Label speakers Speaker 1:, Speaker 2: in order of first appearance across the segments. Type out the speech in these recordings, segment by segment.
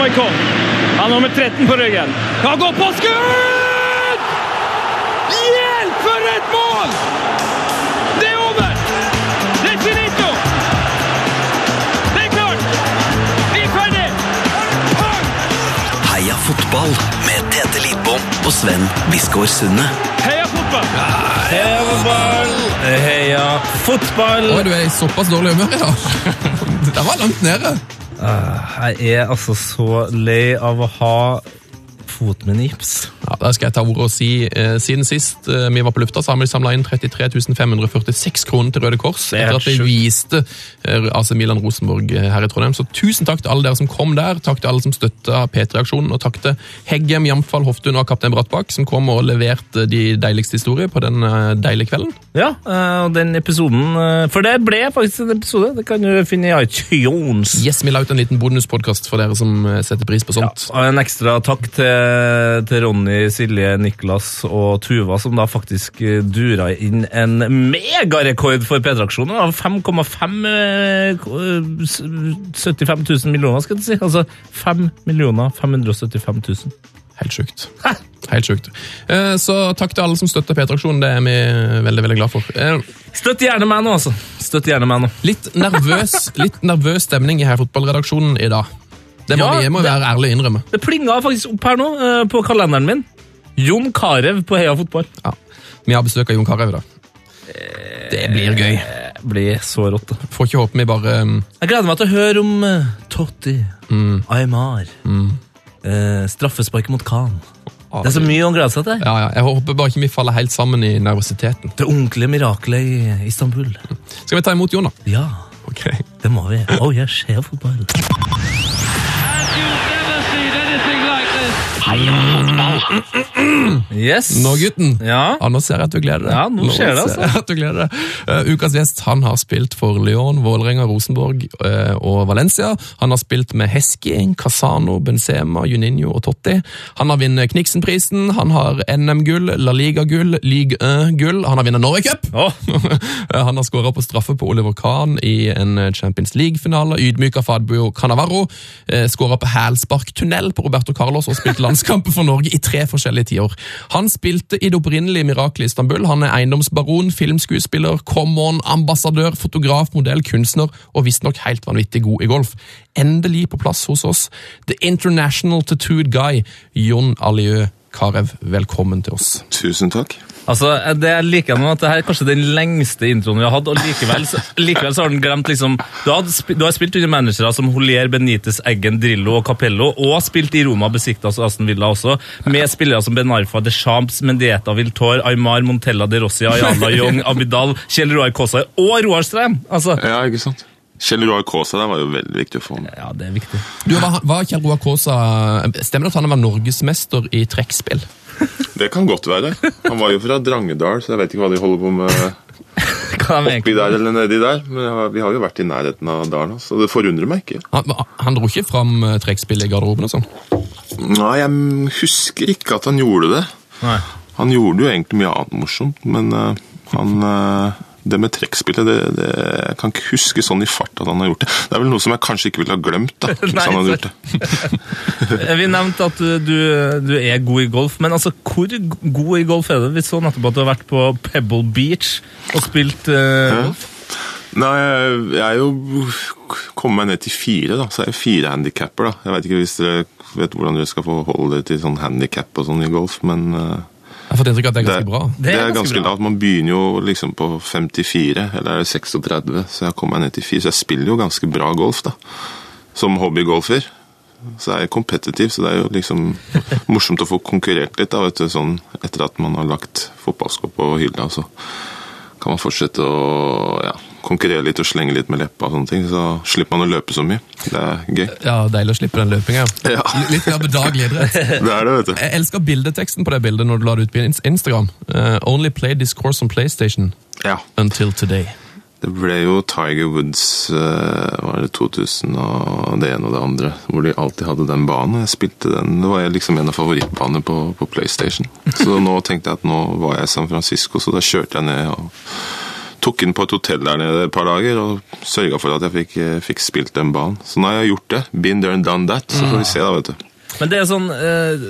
Speaker 1: Maikon. Han har nummer 13 på ryggen. Kan gå på skudd! Hjelp, for et mål! Det er over! Det er finito! Det er klart! Vi er ferdig!
Speaker 2: Heia fotball med Tete Lidbom og Sven Biskår Sunde.
Speaker 1: Heia fotball!
Speaker 3: Heia fotball! Heia fotball!
Speaker 4: Oi, du er i såpass dårlig humør i dag. Det var langt nede.
Speaker 3: Jeg er altså så lei av å ha fot i gips.
Speaker 4: Ja, Der skal jeg ta ordet og si, eh, Siden sist eh, vi var på lufta, så har vi samla inn 33 546 kroner til Røde Kors.
Speaker 3: Det er
Speaker 4: etter at vi
Speaker 3: sjukt.
Speaker 4: viste eh, AC Milan Rosenborg eh, her i Trondheim. Så tusen takk til alle dere som kom der. Takk til alle som støtta P3-aksjonen. Og takk til Heggem, Jamfall, Hoftun og kaptein Brattbakk, som kom og leverte de deiligste historier på den eh, deilige kvelden.
Speaker 3: Ja, eh, og den episoden eh, For det ble faktisk en episode. Det kan du finne i iTunes.
Speaker 4: Yes, Vi la ut en liten bonuspodkast for dere som eh, setter pris på sånt.
Speaker 3: og en ekstra takk til, til Ronny, Silje, Niklas og Tuva, som da faktisk eh, dura inn en megarekord for P3-aksjonen. av 5,5 eh, k- eh, s- 75 000 millioner, skal jeg si. Altså 5 millioner 575 000.
Speaker 4: Helt sjukt. Helt sjukt. Eh, Så takk til alle som støtter P3-aksjonen. Det er vi veldig veldig glad for. Eh,
Speaker 3: Støtt gjerne meg nå, altså. Støtt gjerne meg nå.
Speaker 4: Litt nervøs, litt nervøs stemning i her fotballredaksjonen i dag. Det må
Speaker 3: Ja,
Speaker 4: vi jeg må
Speaker 3: det-
Speaker 4: være ærlig og innrømme.
Speaker 3: Det plinga faktisk opp her nå, eh, på kalenderen min. Jon Carew på Heia Fotball.
Speaker 4: Ja. Vi har besøk av Jon Carew da. Det blir gøy.
Speaker 3: Det blir så rått. da.
Speaker 4: Får ikke håpe vi bare um,
Speaker 3: Jeg gleder meg til å høre om uh, Totti, Aymar, mm. Uh, straffesparket mot Khan. Det er så mye å glede seg til.
Speaker 4: ja, ja, Jeg håper bare ikke vi faller helt sammen i nervøsiteten.
Speaker 3: Det ordentlige mirakelet i Istanbul.
Speaker 4: Skal vi ta imot Jon, da?
Speaker 3: Ja,
Speaker 4: okay.
Speaker 3: det må vi. Oh, jeg heia fotball.
Speaker 1: And this.
Speaker 3: Yes.
Speaker 4: Nå, gutten.
Speaker 3: Ja.
Speaker 4: Ja, nå ser jeg at du gleder deg.
Speaker 3: Ja, nå skjer det, altså.
Speaker 4: at du gleder deg. Uh, ukas gjest han har spilt for Lyon, Vålerenga, Rosenborg uh, og Valencia. Han har spilt med Hesky, Casano, Benzema, Juninho og Totti. Han har vunnet Kniksen-prisen, han har NM-gull, La Liga-gull, Ligue 1-gull. Han har vunnet Norway Cup!
Speaker 3: Oh.
Speaker 4: Han har skåra på straffe på Oliver Kahn i en Champions League-finale. Ydmyka Fabio Uh, Skåra på hælsparktunnel på Roberto Carlos og spilte landskamper for Norge i tre forskjellige tiår. Han spilte i det opprinnelige Mirakel i Istanbul. Han er eiendomsbaron, filmskuespiller, come on-ambassadør, fotograf, modell, kunstner og visstnok helt vanvittig god i golf. Endelig på plass hos oss, The International Tattooed Guy, Jon Aliø Carew. Velkommen til oss.
Speaker 5: Tusen takk.
Speaker 3: Altså, det jeg liker med at det her er kanskje den lengste introen vi har hatt, og likevel, likevel så har den glemt liksom Du har, sp- du har spilt under managere som Holier, Benitez, Eggen, Drillo og Capello, og spilt i Roma, Besiktas og Aston Villa også, med spillere som Ben Arfa, De Champs, Mendieta, Viltor, Aymar, Montella, De Rossi, Ayala, Young, Abidal, Kjell Roar Kaasa og Roar Strem. Altså,
Speaker 5: Ja, ikke sant? Kjell Roar Kaasa der var jo veldig viktig å få
Speaker 3: ja, det er viktig.
Speaker 4: Du, Var, var Kjell Roar Kaasa Stemmer det at han var norgesmester i trekkspill?
Speaker 5: Det kan godt være. Han var jo fra Drangedal, så jeg vet ikke hva de holder på med oppi der eller nedi der. Men vi har jo vært i nærheten av dalen, så det forundrer meg ikke.
Speaker 4: Han, han dro ikke fram trekkspillet i garderoben og sånn?
Speaker 5: Nei, jeg husker ikke at han gjorde det.
Speaker 3: Nei.
Speaker 5: Han gjorde jo egentlig mye annet morsomt, men uh, han eh, Det med trekkspillet, det, det, jeg kan ikke huske sånn i fart at han har gjort det. Det er vel noe som jeg kanskje ikke ville ha glemt, da, hvis
Speaker 3: Nei,
Speaker 5: han hadde gjort det.
Speaker 3: Vi nevnte at du, du, er god i golf, men altså, hvor god i golf er du? Vi så nettopp at du har vært på Pebble Beach og spilt uh, golf.
Speaker 5: Nei, jeg jeg er jo kommet meg ned til fire, da. Så jeg er jo fire handikapper, da. Jeg vet ikke hvis dere vet hvordan dere skal forholde dere til sånn handikap og sånn i golf, men eh,
Speaker 4: Jeg har fått inntrykk av at det er ganske bra.
Speaker 5: Det, er ganske,
Speaker 3: bra.
Speaker 5: lavt. Man begynner jo liksom på 54, eller er det 36, så jeg kommer meg ned til 4. Så jeg spiller jo ganske bra golf, da. Som hobbygolfer. Så jeg er kompetitiv, så det er jo liksom morsomt å få konkurrert litt, da, vet du, sånn etter at man har lagt fotballsko på hylla, så kan man fortsette å ja, konkurrere litt og slenge litt med leppa og sånne ting, så slipper man å løpe så mye. Det er gøy.
Speaker 4: Ja, Deilig å slippe den løpinga.
Speaker 5: Ja.
Speaker 4: Litt mer bedagelig idrett.
Speaker 5: Det er det, vet du.
Speaker 4: Jeg elsker bildeteksten på det bildet når du la det ut på Instagram. Uh, only play this course on PlayStation
Speaker 5: Ja.
Speaker 4: until today.
Speaker 5: Det ble jo Tiger Woods eh, var det 2000 og det ene og det andre, hvor de alltid hadde den banen. Jeg spilte den, Det var liksom en av favorittbanene på, på PlayStation. Så nå tenkte jeg at nå var jeg i San Francisco, så da kjørte jeg ned og tok inn på et hotell der nede et par dager og sørga for at jeg fikk, eh, fikk spilt den banen. Så nå har jeg gjort det. Been there and done that. Så får vi se, da, vet du.
Speaker 3: Men det er sånn eh,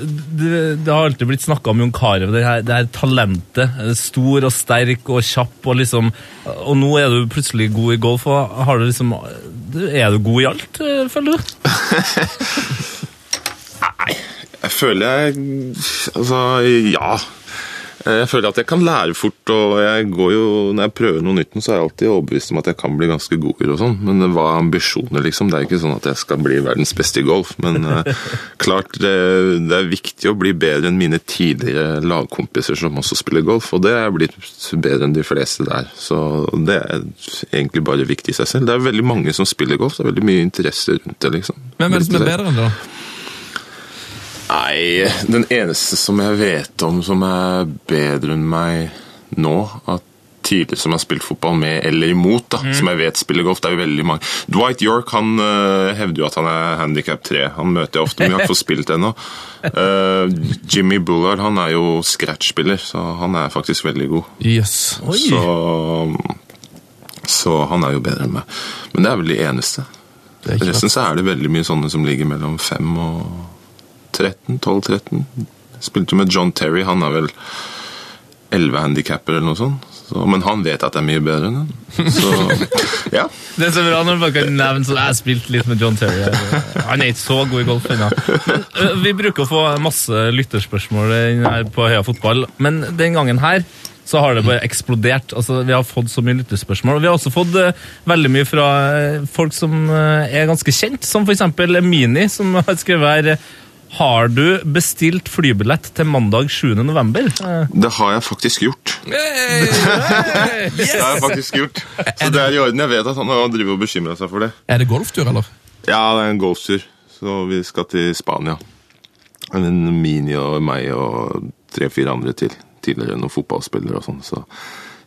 Speaker 3: Det, det har alltid blitt snakka om Jon Carew, det, det her talentet. eh, Stor og sterk og kjapp og liksom Og nå er du plutselig god i golf, og har du liksom Er du god i alt, føler du?
Speaker 5: Nei, Jeg føler jeg Altså, ja. Jeg føler at jeg kan lære fort, og jeg går jo, når jeg prøver noe nytt, så er jeg alltid overbevist om at jeg kan bli ganske god i det og sånn. Men hva er ambisjoner, liksom? Det er ikke sånn at jeg skal bli verdens beste i golf. Men eh, klart, det, det er viktig å bli bedre enn mine tidligere lagkompiser som også spiller golf, og det er jeg blitt bedre enn de fleste der. Så det er egentlig bare viktig i seg selv. Det er veldig mange som spiller golf, det er veldig mye interesse rundt det, liksom.
Speaker 4: Hvem er det som er bedre enn det, da?
Speaker 5: Nei, den eneste som jeg vet om som er bedre enn meg nå, at tidligere som har spilt fotball med eller imot, da, som jeg vet spiller golf, det er jo veldig mange. Dwight York han uh, hevder jo at han er handikap 3. Han møter jeg ofte, men jeg har ikke fått spilt ennå. Uh, Jimmy Bullard han er jo scratch-spiller, så han er faktisk veldig god.
Speaker 4: Yes.
Speaker 5: Så, så han er jo bedre enn meg. Men det er vel de eneste.
Speaker 4: Er
Speaker 5: Resten så er det veldig mye sånne som ligger mellom 5 og 13, 12-13. Spilte med John Terry, han er vel 11 handikapper eller noe sånt. Så, men han vet at det er mye bedre enn han. Så ja.
Speaker 3: Det er så bra når bare kan nevne sånn Jeg spilte litt med John Terry. Han er ikke så god i golf ennå. Vi bruker å få masse lytterspørsmål her på Høya Fotball, men den gangen her så har det bare eksplodert. Altså, Vi har fått så mye lytterspørsmål. og Vi har også fått uh, veldig mye fra uh, folk som uh, er ganske kjent, som f.eks. Mini, som har skrevet her Har du bestilt flybillett til mandag 7. november? Eh,
Speaker 5: Det har jeg faktisk gjort. Det har jeg faktisk gjort. Så det er i orden. Jeg vet at han har driver og bekymrer seg for det.
Speaker 4: Er det golftur, eller?
Speaker 5: Ja, det er en golftur. Så vi skal til Spania. En Mini og meg og tre-fire andre til. Tidligere noen fotballspillere og sånn. Så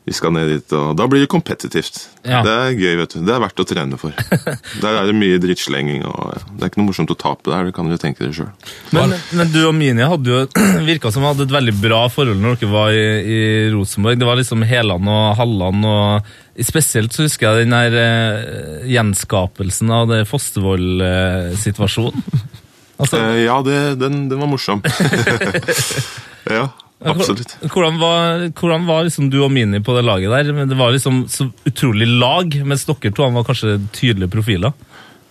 Speaker 5: vi skal ned dit, og da blir det kompetitivt.
Speaker 3: Ja.
Speaker 5: Det er gøy, vet du. Det er verdt å trene for. Der er det mye drittslenging, og det er ikke noe morsomt å tape der. Det kan dere tenke dere sjøl.
Speaker 3: Men, men du og Mini hadde jo virka som hadde et veldig bra forhold når dere var i, i Rosenborg. Det var liksom Heland og Halland og Spesielt så husker jeg den der eh, gjenskapelsen av det Fostervoll-situasjonen. Altså,
Speaker 5: Eh, ja, det, den, den var morsom. ja, absolutt.
Speaker 3: Hvordan var, hvordan var liksom du og Mini på det laget der? Det var liksom så utrolig lag, mens dere to han var kanskje tydelige profiler.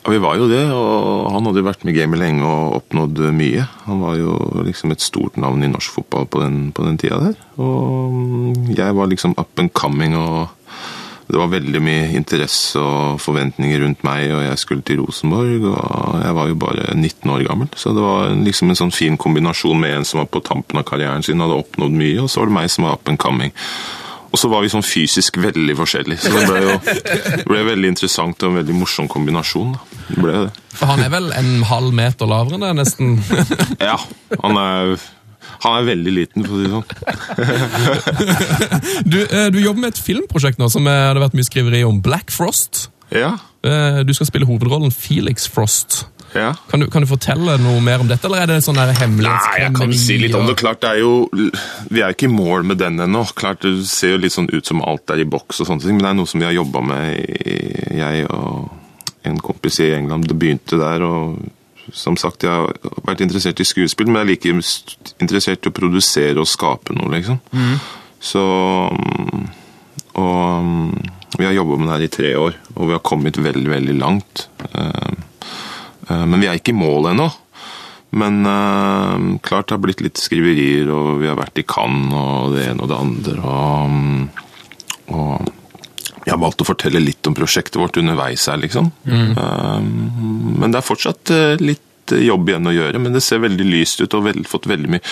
Speaker 5: Ja, Vi var jo det, og han hadde jo vært med i gamet lenge og oppnådd mye. Han var jo liksom et stort navn i norsk fotball på den, på den tida der. Og mm, jeg var liksom up and coming, og det var veldig mye interesse og forventninger rundt meg, og jeg skulle til Rosenborg, og jeg var jo bare 19 år gammel. Så det var liksom en sånn fin kombinasjon med en som var på tampen av karrieren sin, hadde oppnådd mye, og så var det meg som var up and coming. Og så var vi sånn fysisk veldig forskjellige, så det ble jo det ble veldig interessant og en veldig morsom kombinasjon. Da. Det ble det.
Speaker 4: For han er vel en halv meter lavere enn deg, nesten.
Speaker 5: Ja, han er, han er veldig liten, for å si det sånn.
Speaker 4: Du, eh, du jobber med et filmprosjekt nå som eh, det har vært mye skriveri om. Black Frost.
Speaker 5: Ja,
Speaker 4: Eh, Du skal spille hovedrollen Felix Frost.
Speaker 5: ja.
Speaker 4: Kan du, kan du fortelle noe mer om dette, eller er det sånn der
Speaker 5: Nei, jeg kan si litt om det. Klart, det er jo Vi er ikke i mål med den ennå. Klart, Det ser jo litt sånn ut som alt er i boks, og sånne ting, men det er noe som vi har jobba med, jeg og en kompis i England. Det begynte der. og som sagt, Jeg har vært interessert i skuespill, men jeg er like interessert i å produsere og skape noe, liksom. Så mm, Og mm, vi har jobba med det her i tre år, og vi har kommet veldig, veldig langt. Eh, eh, Men vi er ikke i mål ennå. Men eh, klart det har blitt litt skriverier, og vi har vært i Cannes og det ene og det andre. Og, mm, og jeg har valgt å fortelle litt om prosjektet vårt underveis her, liksom. Eh, men det er fortsatt eh, litt jobb igjen å gjøre, men det ser veldig lyst ut og vel, fått veldig mye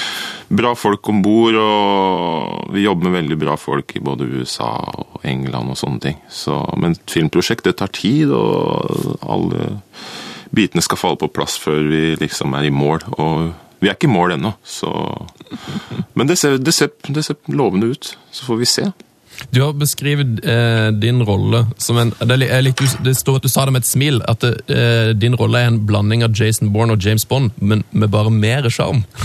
Speaker 5: bra folk om bord. Og vi jobber med veldig bra folk i både USA og England og sånne ting. Så, men et filmprosjekt, det tar tid, og alle bitene skal falle på plass før vi liksom er i mål. Og vi er ikke i mål ennå, så Men det ser, det, ser, det ser lovende ut. Så får vi se.
Speaker 4: Du har beskrevet eh, din rolle som en det, er li- det står at du sa det med et smil, at eh, din rolle er en blanding av Jason Bourne og James Bond, men med bare mer sjarm.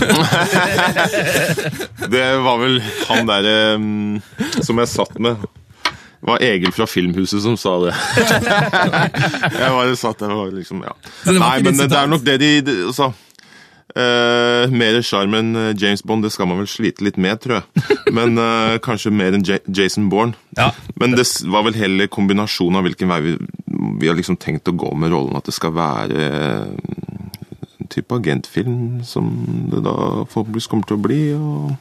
Speaker 5: Det var vel han derre eh, som jeg satt med. Det var Egil fra Filmhuset som sa det. jeg bare satt der og var liksom, ja.
Speaker 4: Det
Speaker 5: Nei, men
Speaker 4: ditt
Speaker 5: det er nok det de, de altså, eh, Mer sjarm enn eh, James Bond, det skal man vel slite litt med, tror jeg. Men eh, kanskje mer enn J Jason Bourne.
Speaker 3: Ja.
Speaker 5: Men det var vel heller kombinasjonen av hvilken vei vi, vi har liksom tenkt å gå med rollen. At det skal være eh, en type agentfilm som det da forhåpentligvis kommer til å bli. og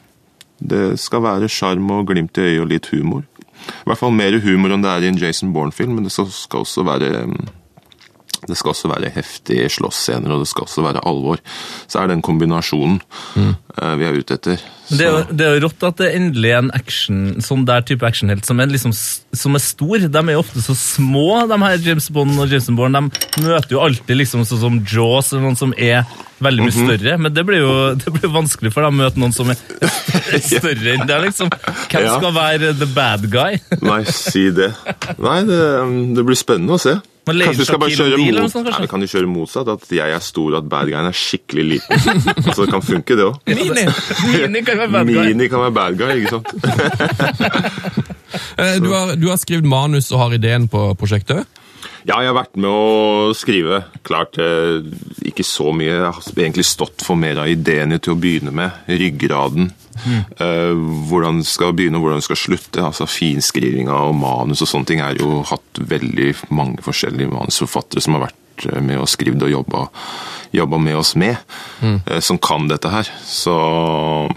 Speaker 5: det skal være sjarm og glimt i øyet og litt humor. I hvert fall mer humor enn det er i en Jason Bourne-film, men det skal, også være mm, det skal også være heftige slåssscener, og det skal også være alvor. Så er den kombinasjonen eh, vi er ute etter.
Speaker 3: Det er, jo,
Speaker 5: Så-
Speaker 3: det er jo rått at det endelig er en action, sånn der type actionhelt som er, liksom, som er stor. De er jo ofte så små, de her James Bond og James Bourne. De møter jo alltid liksom sånn som Jaws eller noen som er veldig mye større. Men det blir jo det blir vanskelig for dem å møte noen som er større enn det. liksom. Hvem
Speaker 5: Ja.
Speaker 3: skal være the bad guy?
Speaker 5: Nei, si det. Nei, det, det blir spennende å se. Kanskje du skal bare kjøre mot,
Speaker 3: sånt.
Speaker 5: Nei, kan du kjøre motsatt. At jeg er stor og at bad guyen er skikkelig liten. altså, det kan funke, det òg.
Speaker 4: Mini!
Speaker 3: Mini kan være bad guy.
Speaker 5: Mini kan være bad guy, ikke sant?
Speaker 4: Eh, Du har, du har skrevet manus og har ideen på prosjektet.
Speaker 5: Ja, jeg har vært med å skrive. Klart eh, ikke så mye. Jeg har egentlig stått for mer av ideene til å begynne med. Ryggraden. Mm. hvordan skal begynne og hvordan skal slutte. altså Finskrivinga og manus og sånne ting er jo hatt veldig mange forskjellige manusforfattere som har vært eh, med og skrevet og jobba, jobba med oss med, mm. som kan dette her. Så,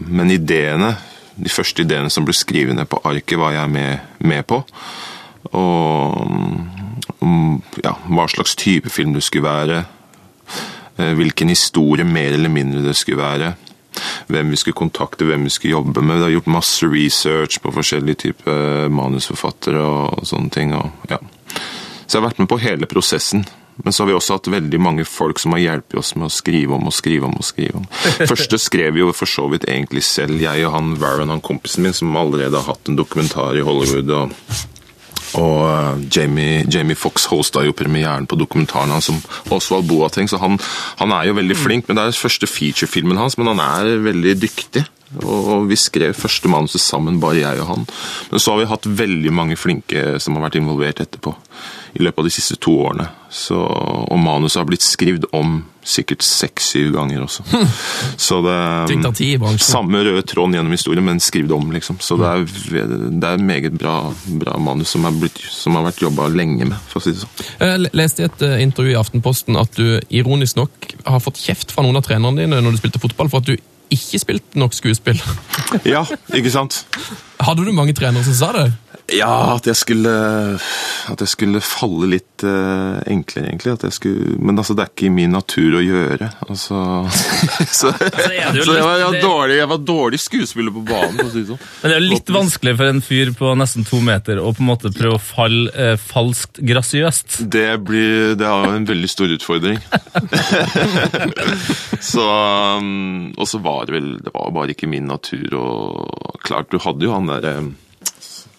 Speaker 5: men ideene, de første ideene som ble skrevet ned på arket, var jeg med, med på. Og om ja, hva slags type film det skulle være. eh, Hvilken historie mer eller mindre det skulle være. Hvem vi skulle kontakte, hvem vi skulle jobbe med. Vi har gjort masse research på forskjellige typer manusforfattere og sånne ting. Og, ja. Så jeg har vært med på hele prosessen. Men så har vi også hatt veldig mange folk som har hjulpet oss med å skrive om og skrive om. og skrive om. Første skrev vi jo for så vidt egentlig selv, jeg og han Varon, han kompisen min, som allerede har hatt en dokumentar i Hollywood. og og eh, Jamie, Jamie Fox hosta jo premieren på dokumentaren hans om Oswald Boateng, så han, han er jo veldig flink. Men det er første featurefilmen hans, men han er veldig dyktig. Og vi skrev første manuset sammen, bare jeg og han. Men så har vi hatt veldig mange flinke som har vært involvert etterpå. I løpet av de siste to årene. Så, og manuset har blitt skrevet om sikkert seks-syv ganger også. Så det
Speaker 4: er.
Speaker 5: Samme røde tråden gjennom historien, men skrevet om, liksom. Så det er, det er meget bra, bra manus som, blitt, som har vært jobba lenge med, for å si det sånn.
Speaker 4: Jeg leste i et eh, intervju i Aftenposten at du ironisk nok har fått kjeft fra noen av trenerne dine når du spilte fotball for at du ikke spilte nok skuespill.
Speaker 5: Ja, ikke sant?
Speaker 4: Hadde du mange trenere som sa det?
Speaker 5: Ja, at jeg skulle At jeg skulle falle litt uh, enklere, egentlig. At jeg skulle, men altså, det er ikke i min natur å gjøre. Altså, så,
Speaker 3: det
Speaker 5: så jeg, var, jeg, var dårlig, jeg var dårlig skuespiller på banen, si det sånn.
Speaker 3: Men det er jo litt vanskelig for en fyr på nesten to meter å på en måte prøve å falle eh, falskt grasiøst.
Speaker 5: Det, blir, det er en veldig stor utfordring. så um, Og så var det vel Det var bare ikke min natur. å klart, du hadde jo han derre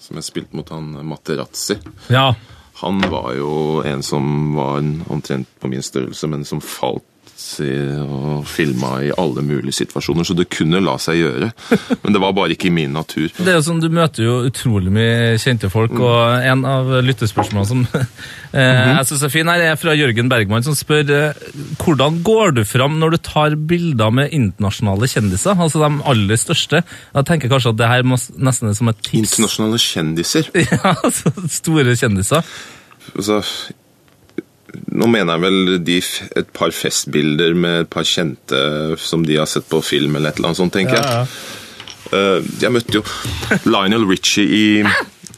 Speaker 5: som jeg spilte mot han Materazzi.
Speaker 3: Ja.
Speaker 5: Han var jo en som var omtrent på min størrelse, men som falt og filma i alle mulige situasjoner, så det kunne la seg gjøre. Men det var bare ikke i min natur.
Speaker 3: Det er jo sånn, Du møter jo utrolig mye kjente folk, og en av lyttespørsmålene som eh, jeg synes er fin, her er fra Jørgen Bergman, som spør eh, hvordan går du fram når du tar bilder med internasjonale kjendiser, altså de aller største. Jeg tenker kanskje at det her må, nesten er som et tips.
Speaker 5: Internasjonale kjendiser.
Speaker 3: Ja, altså store kjendiser.
Speaker 5: Altså, nå mener jeg vel de, et par festbilder med et par kjente som de har sett på film eller et eller annet sånt, tenker jeg. Eh, jeg møtte jo Lionel Richie i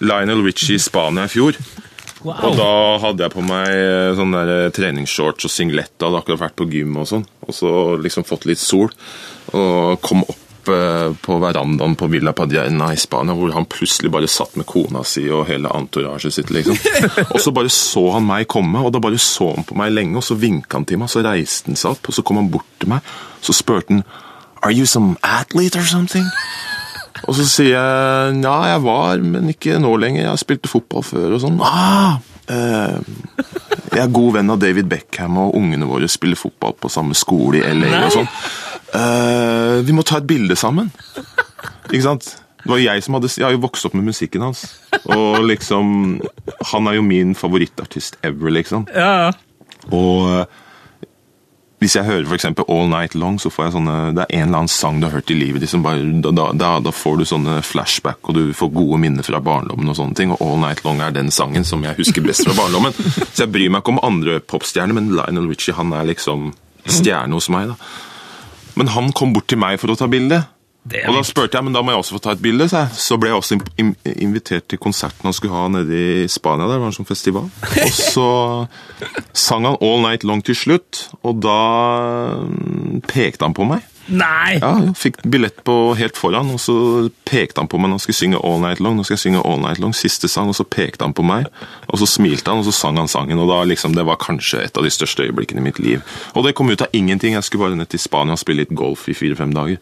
Speaker 5: Lionel Richie i Spania i fjor. Og da hadde jeg på meg sånne sånn der eh, treningsshorts og singlet. Hadde akkurat vært på gym og sånn. Og så liksom fått litt sol. Og kom opp eh, på verandaen på Villa Padierna i Spania, hvor han plutselig bare satt med kona si og hele entouraget sitt. liksom. Og så bare så han meg komme, og da bare så han på meg lenge, og så vinka han til meg. Så reiste han seg opp, og så kom han bort til meg. Så spurte han Are you some athlete or something? Og så sier jeg ja, jeg var, men ikke nå lenger. Jeg spilte fotball før og sånn. Ah, eh, jeg er god venn av David Beckham, og ungene våre spiller fotball på samme skole i LA og sånn. Eh, vi må ta et bilde sammen. Ikke sant? Det var jeg som hadde Jeg har jo vokst opp med musikken hans. Og liksom Han er jo min favorittartist ever, liksom.
Speaker 3: Ja.
Speaker 5: Og eh, hvis jeg hører for eksempel All Night Long, så får jeg sånne Det er en eller annen sang du har hørt i livet ditt som bare da, da, da, da får du sånne flashback, og du får gode minner fra barndommen og sånne ting. Og All Night Long er den sangen som jeg husker best fra barndommen. Så jeg bryr meg ikke om andre popstjerner, men Lionel Richie han er liksom stjerne hos meg, da. Men han kom bort til meg for å ta bilde. Og da spurte jeg, men da må jeg også få ta et bilde. Så, så ble jeg også invitert til konserten han skulle ha nede i Spania. Der det var en sånn festival. Og så sang han All Night Long til slutt, og da mm, pekte han på meg.
Speaker 3: Nei!
Speaker 5: Ja, jeg fikk billett på helt foran, og så pekte han på meg når han skulle synge All Night Long. Nå skal jeg synge All Night Long, siste sang, og så pekte han på meg. Og så smilte han, og så sang han sangen, og da liksom, det var kanskje et av de største øyeblikkene i mitt liv. Og det kom ut av ingenting. Jeg skulle bare ned til Spania og spille litt golf i fire-fem dager.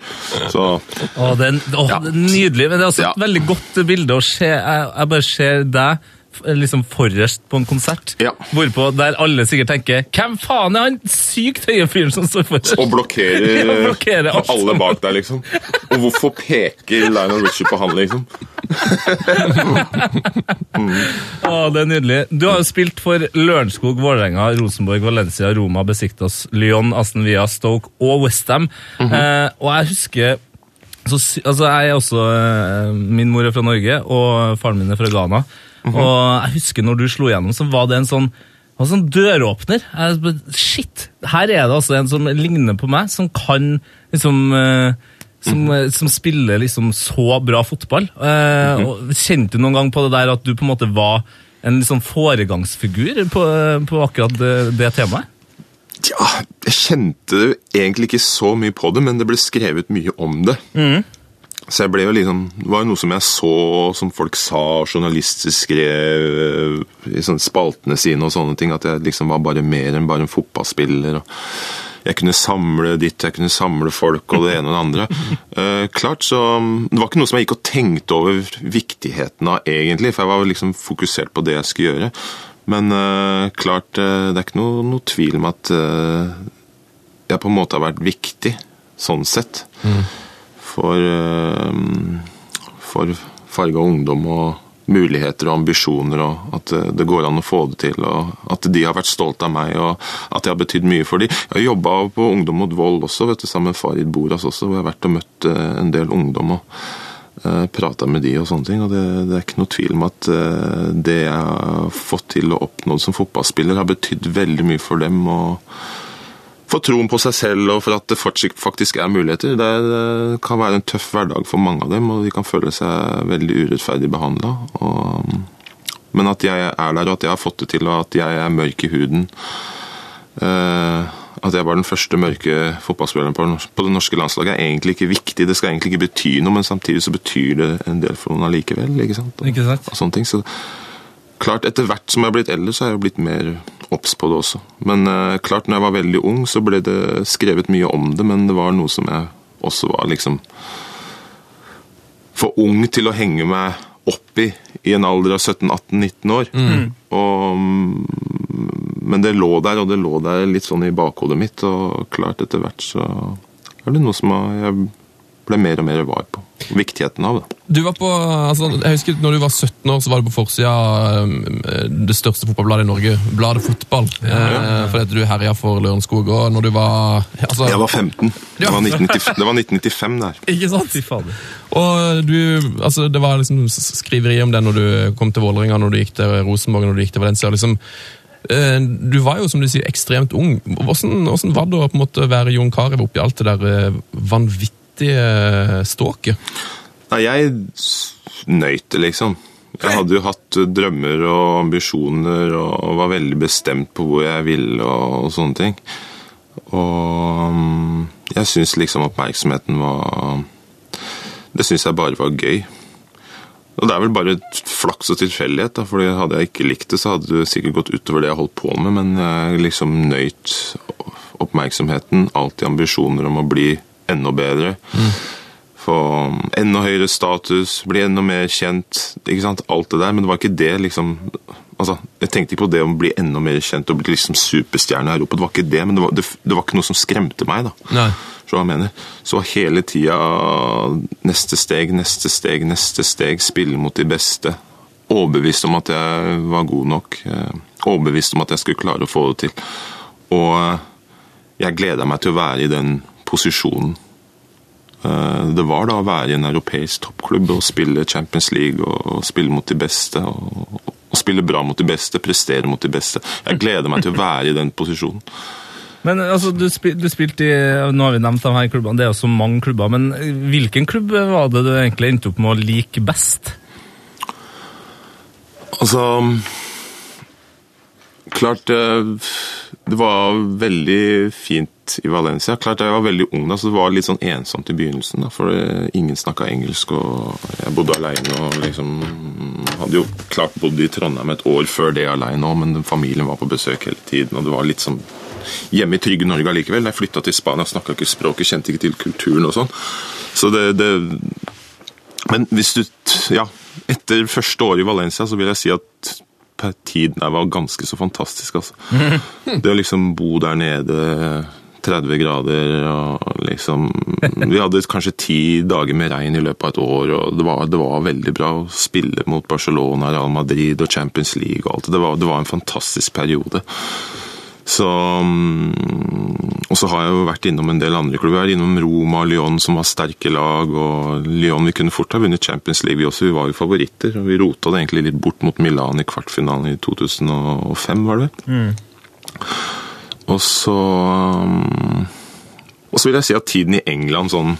Speaker 5: Så
Speaker 3: Å, det, er, å,
Speaker 5: Ja.
Speaker 3: nydelig, men det er også
Speaker 5: Ja.
Speaker 3: veldig godt bilde å se. Jeg, jeg bare ser deg liksom forrest på en konsert,
Speaker 5: Ja.
Speaker 3: hvorpå der alle sikkert tenker Hvem faen er han sykt høye fyren som står forrest?
Speaker 5: Og blokkerer,
Speaker 3: Ja, blokkerer
Speaker 5: alle bak deg, liksom. Og hvorfor peker Lionel Richie på han, liksom?
Speaker 3: Å, det er nydelig. Du har jo spilt for Lørenskog, Vålerenga, Rosenborg, Valencia, Roma, Besiktas, Lyon, Aston Villa, Stoke og Westham. eh, og jeg husker så, altså jeg er også, eh, Min mor er fra Norge, og faren min er fra Ghana. Og jeg husker når du slo igjennom, så var det en sånn var sånn døråpner. Shit! Her er det altså en som ligner på meg, som kan liksom eh, som, eh, som spiller liksom så bra fotball. Eh, og Kjente du noen gang på det der at du på en måte var en sånn foregangsfigur på, på akkurat det, det temaet?
Speaker 5: Ja, jeg kjente egentlig ikke så mye på det, men det ble skrevet mye om det. Så jeg ble jo liksom, Det var jo noe som jeg så som folk sa, journalister skrev eh, i sånne spaltene sine og sånne ting, at jeg liksom var bare mer enn bare en fotballspiller. Jeg kunne samle ditt, jeg kunne samle folk og det ene og det andre. Eh, klart, så Det var ikke noe som jeg gikk og tenkte over viktigheten av, egentlig, for jeg var liksom fokusert på det jeg skulle gjøre. Men eh, klart, eh, det er ikke noe, noe tvil om at eh, jeg på en måte har vært viktig, sånn sett. For, eh, for farga ungdom og muligheter og ambisjoner, og at eh, det går an å få det til. og At de har vært stolt av meg, og at jeg har betydd mye for dem. Jeg har jobba på Ungdom mot vold også, vet du, sammen med Farid Boras også, hvor jeg har vært og møtt eh, en del ungdom. og uh, Prata med de og sånne ting. og det, det er ikke noe tvil om at det jeg har fått til og oppnådd som fotballspiller, har betydd veldig mye for dem. og for troen på seg selv og for at det faktisk er muligheter. Det, kan være en tøff hverdag for mange av dem, og de kan føle seg veldig urettferdig behandla. Men at jeg er der, og at jeg har fått det til, og at jeg er mørk i huden eh, At jeg var den første mørke fotballspilleren på, på det norske landslaget, er egentlig ikke viktig. Det skal egentlig ikke bety noe, men samtidig så betyr det en del for noen allikevel. ikke sant?
Speaker 3: Ikke sant?
Speaker 5: og sånne ting. Så klart, etter hvert som jeg har blitt eldre, så har jeg blitt mer obs på det også. Men eh, klart, når jeg var veldig ung, så ble det skrevet mye om det, men det var noe som jeg også var liksom for ung til å henge meg opp i i en alder av 17-18-19 år. Og, mm, men det lå der, og det lå der litt sånn i bakhodet mitt, og klart etter hvert så er det noe som jeg ble mer og mer var på. Viktigheten av det.
Speaker 4: Du var på, altså, jeg husker når du var 17 år, så var du på forsida eh, det største fotballbladet i Norge, Bladet Fotball. Eh, fordi at du herja for Lørenskog. Og når du var altså,
Speaker 5: Jeg var 15. Det var 1995, det var 1995 der.
Speaker 4: Ikke sant? Og du, altså Det var liksom skriveri om det når du kom til Vålerenga, når du gikk til Rosenborg, når du gikk til Valencia. liksom eh, Du var jo som du sier, ekstremt ung. Hvordan, hvordan var det å på en måte være Jon Carew oppi alt det der eh, vanvittige ståket?
Speaker 5: Nei, jeg nøyte liksom. Jeg hadde jo hatt eh, drømmer og ambisjoner og var veldig bestemt på hvor jeg ville og, og sånne ting. Og mm, jeg syns liksom oppmerksomheten var Det syns jeg bare var gøy. Og det er vel bare flaks og tilfeldighet, da, fordi hadde jeg ikke likt det, så hadde det sikkert gått utover det jeg holdt på med, men jeg liksom nøyt oppmerksomheten, alltid ambisjoner om å bli enda bedre. Få enda høyere status, bli enda mer kjent, ikke sant, alt det der, men det var ikke det liksom Altså, Jeg tenkte ikke på det å bli enda mer kjent og bli liksom superstjerne her oppe, det var ikke det, men det var, det, det var ikke noe som skremte meg, da.
Speaker 4: Nei.
Speaker 5: Så. Så hele tida neste steg, neste steg, neste steg. Spille mot de beste. Overbevist om at jeg var god nok. eh, Overbevist om at jeg skulle klare å få det til. Og eh, jeg gleda meg til å være i den posisjonen. Eh, Det var da å være i en europeisk toppklubb og spille Champions League og spille mot de beste. Og, og spille bra mot de beste, prestere mot de beste. Jeg gleder meg til å være i den posisjonen.
Speaker 3: Men altså, du, spil, du spilte i Nå har vi nevnt de her klubbene, det er jo så mange klubber. Men hvilken klubb var det du egentlig endte opp med å like best?
Speaker 5: Altså Klart eh, det var veldig fint i Valencia. Klart Jeg var veldig ung, da, så det var litt sånn ensomt i begynnelsen. Da, for ingen snakka engelsk, og jeg bodde aleine. Og liksom hadde jo klart bodd i Trondheim et år før det aleine òg, men familien var på besøk hele tiden. og det var litt sånn hjemme i trygge Norge allikevel. Jeg flytta til Spania, snakka ikke språket, kjente ikke til kulturen og sånn. Så det, det Men hvis du Ja, etter første året i Valencia så vil jeg si at tiden der var ganske så fantastisk, altså. Det å liksom bo der nede 30 grader og liksom Vi hadde kanskje ti dager med regn i løpet av et år, og det var, det var veldig bra å spille mot Barcelona, Real Madrid og Champions League og alt. Det var, det var en fantastisk periode. Så, mm, og så har jeg jo vært innom en del andre klubber. Er innom Roma og Lyon, som var sterke lag. og Lyon vi kunne fort ha vunnet Champions League, vi også. Vi var jo favoritter. og Vi rota det egentlig litt bort mot Milan i kvartfinalen i 2005, var det vel. Og så mm, Og så vil jeg si at tiden i England sånn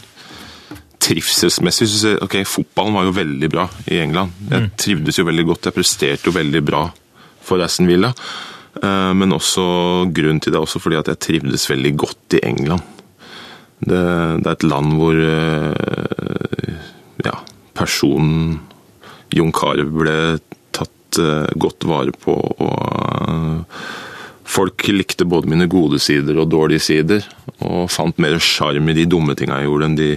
Speaker 5: trivselsmessig ok, Fotballen var jo veldig bra i England. Jeg trivdes jo veldig godt. Jeg presterte jo veldig bra for Aston Villa. Eh, Men også grunnen til det er også fordi at jeg trivdes veldig godt i England. Det, det er et land hvor eh, ja, personen Jon Carew ble tatt eh, godt vare på. og Folk likte både mine gode sider og dårlige sider, og fant mer sjarm i de dumme tinga jeg gjorde enn de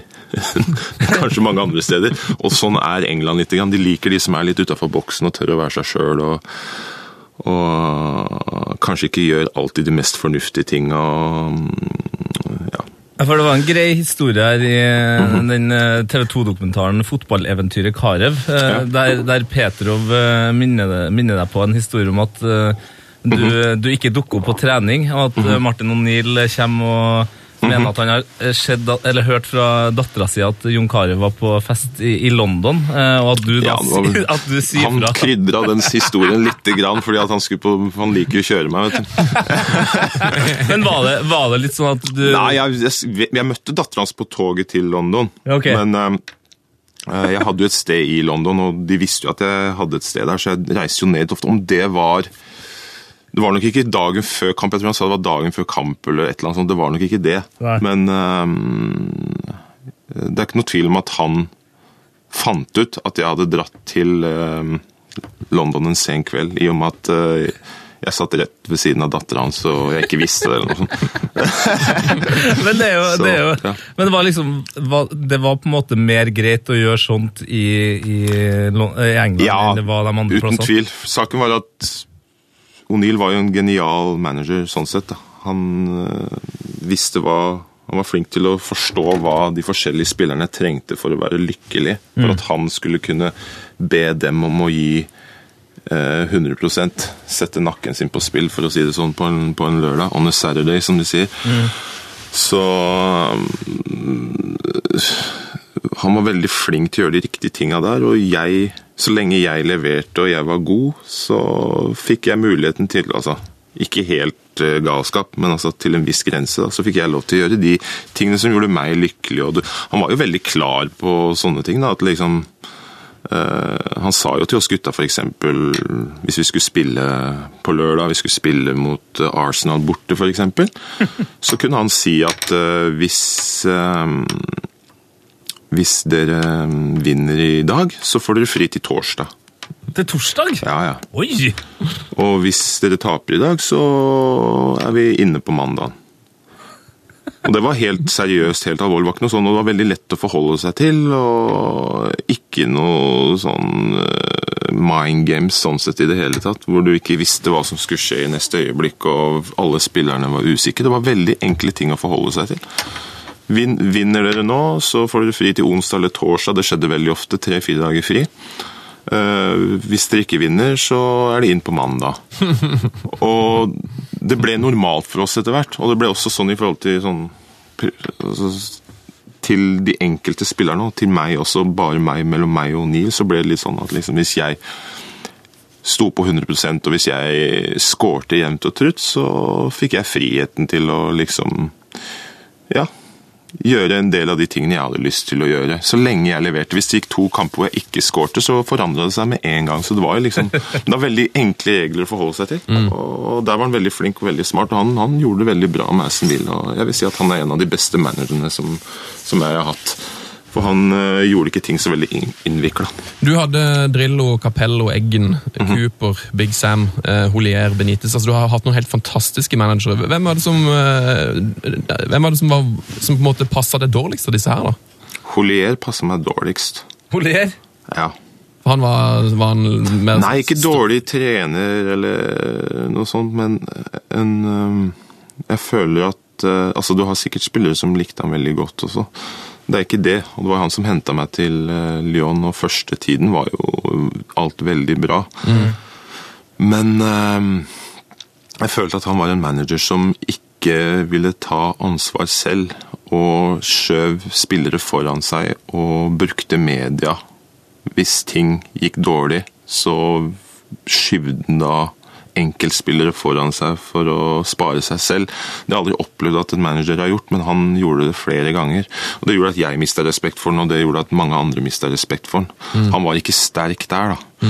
Speaker 5: kanskje mange andre steder. Og sånn er England litt. De liker de som er litt utafor boksen og tør å være seg sjøl. Og, og kanskje ikke gjør alltid de mest fornuftige tinga. Ja.
Speaker 3: For Det var en grei historie her i eh, den TV 2-dokumentaren 'Fotballeventyret Karev', eh,
Speaker 5: Ja.
Speaker 3: der, der Petrov eh, minner, deg- minner deg på en historie om at eh, du, du ikke dukker opp på trening, og at eh, Martin O'Neill kommer og mener at han har eh, sett, eller hørt fra dattera si at Jon Carew var på fest i, i London, eh, og at du da
Speaker 5: Ja, var
Speaker 3: at du sier
Speaker 5: Han
Speaker 3: fra.
Speaker 5: krydra den historien lite grann, fordi han, på, han liker jo å kjøre meg. vet du.
Speaker 3: Men var det, var det litt sånn at du
Speaker 5: Nei, jeg, jeg, jeg møtte dattera hans på toget til London.
Speaker 3: okay.
Speaker 5: Men eh, jeg hadde jo et sted i London, og de visste jo at jeg hadde et sted der, så jeg reiste jo ned ofte. Om det var Det var nok ikke dagen før kamp, jeg tror han sa det var dagen før kamp, eller et eller annet sånt. Det var nok ikke det.
Speaker 3: Nei.
Speaker 5: Men um, det er ikke noe tvil om at han fant ut at jeg hadde dratt til um, London en sen kveld, i og med at uh, jeg satt rett ved siden av dattera hans og jeg ikke visste det. eller noe sånt.
Speaker 3: Men det jo,
Speaker 5: Så,
Speaker 3: det jo
Speaker 5: ja.
Speaker 3: Men det var liksom Det var på en måte mer greit å gjøre sånt i, i, i England
Speaker 5: Ja,
Speaker 3: enn det var de andre
Speaker 5: uten
Speaker 3: plassene?
Speaker 5: tvil. Saken var at O'Neill var jo en genial manager sånn sett. Da. Han øh, visste hva Han var flink til å forstå hva de forskjellige spillerne trengte for å være lykkelig. For
Speaker 3: Mm.
Speaker 5: at han skulle kunne be dem om å gi eh, 100% Sette nakken sin på spill, for å si det sånn, på en, på en lørdag. On a Saturday, som de sier. Så han var veldig flink til å gjøre de riktige tinga der, og jeg, så lenge jeg leverte og jeg var god, så fikk jeg muligheten til altså, Ikke helt eh, galskap, men altså til en viss grense. Da, så fikk jeg lov til å gjøre de tingene som gjorde meg lykkelig. Det, han var jo veldig klar på sånne ting. Da, at liksom eh, Han sa jo til oss gutta f.eks. hvis vi skulle spille på lørdag, vi skulle spille mot eh, Arsenal borte f.eks., så kunne han si at eh, hvis eh, hvis dere eh, vinner i dag, så får dere fri til torsdag.
Speaker 3: Til torsdag?
Speaker 5: Ja, ja.
Speaker 3: Oi!
Speaker 5: Og hvis dere taper i dag, så er vi inne på mandagen. Og det var helt seriøst, helt alvorlig. Det var ikke noe sånn, og det var veldig lett å forholde seg til. Og ikke noe sånn eh, mind games sånn sett i det hele tatt. Hvor du ikke visste hva som skulle skje i neste øyeblikk, og alle spillerne var usikre. Det var veldig enkle ting å forholde seg til. Vin, vinner dere nå, så får dere fri til onsdag eller torsdag. Det skjedde veldig ofte. Tre-fire dager fri. Uh, hvis dere ikke vinner, så er det inn på mandag. og det ble normalt for oss etter hvert. Og det ble også sånn i forhold til sånn altså, Til de enkelte spillerne, og til meg også, bare meg mellom meg og Neil, så ble det litt sånn at liksom, hvis jeg sto på 100% og hvis jeg skårte jevnt og trutt, så fikk jeg friheten til å liksom Ja, gjøre en del av de tingene jeg hadde lyst til å gjøre. Så lenge jeg leverte. Hvis det gikk to kamper hvor jeg ikke skårte, så forandra det seg med en gang. Så det var liksom Det var veldig enkle regler å forholde seg til.
Speaker 3: Mm.
Speaker 5: Og der var han veldig flink og veldig smart. Og han, han gjorde det veldig bra med Aston Villa. Jeg vil si at han er en av de beste managerne som, som jeg har hatt. For han uh, gjorde ikke ting så veldig inn- innvikla.
Speaker 4: Du hadde Drillo, Capello, Eggen, Cooper, Big Sam, uh, Holier, Benitez. Altså, du har hatt noen helt fantastiske managere. Hvem var det som, uh, hvem var det som, var, som på en måte passa deg dårligst av disse her? da?
Speaker 5: Holier passa meg dårligst.
Speaker 3: Holier?
Speaker 5: Ja.
Speaker 4: Han var, var han mer
Speaker 5: Nei, ikke dårlig trener eller noe sånt, men en um, Jeg føler at Altså, du har sikkert spillere som likte han veldig godt også. Det er ikke det. Og det var han som henta meg til øh, Lyon, og første tiden var jo alt veldig bra. Men øhm, jeg følte at han var en manager som ikke ville ta ansvar selv, og skjøv spillere foran seg og brukte media hvis ting gikk dårlig, så skyvde han da enkeltspillere foran seg for å spare seg selv. Det har jeg aldri opplevd at en manager har gjort, men han gjorde det flere ganger. Og Det gjorde at jeg mista respekt for han, og det gjorde at mange andre mista respekt for han. Han var ikke sterk der, da.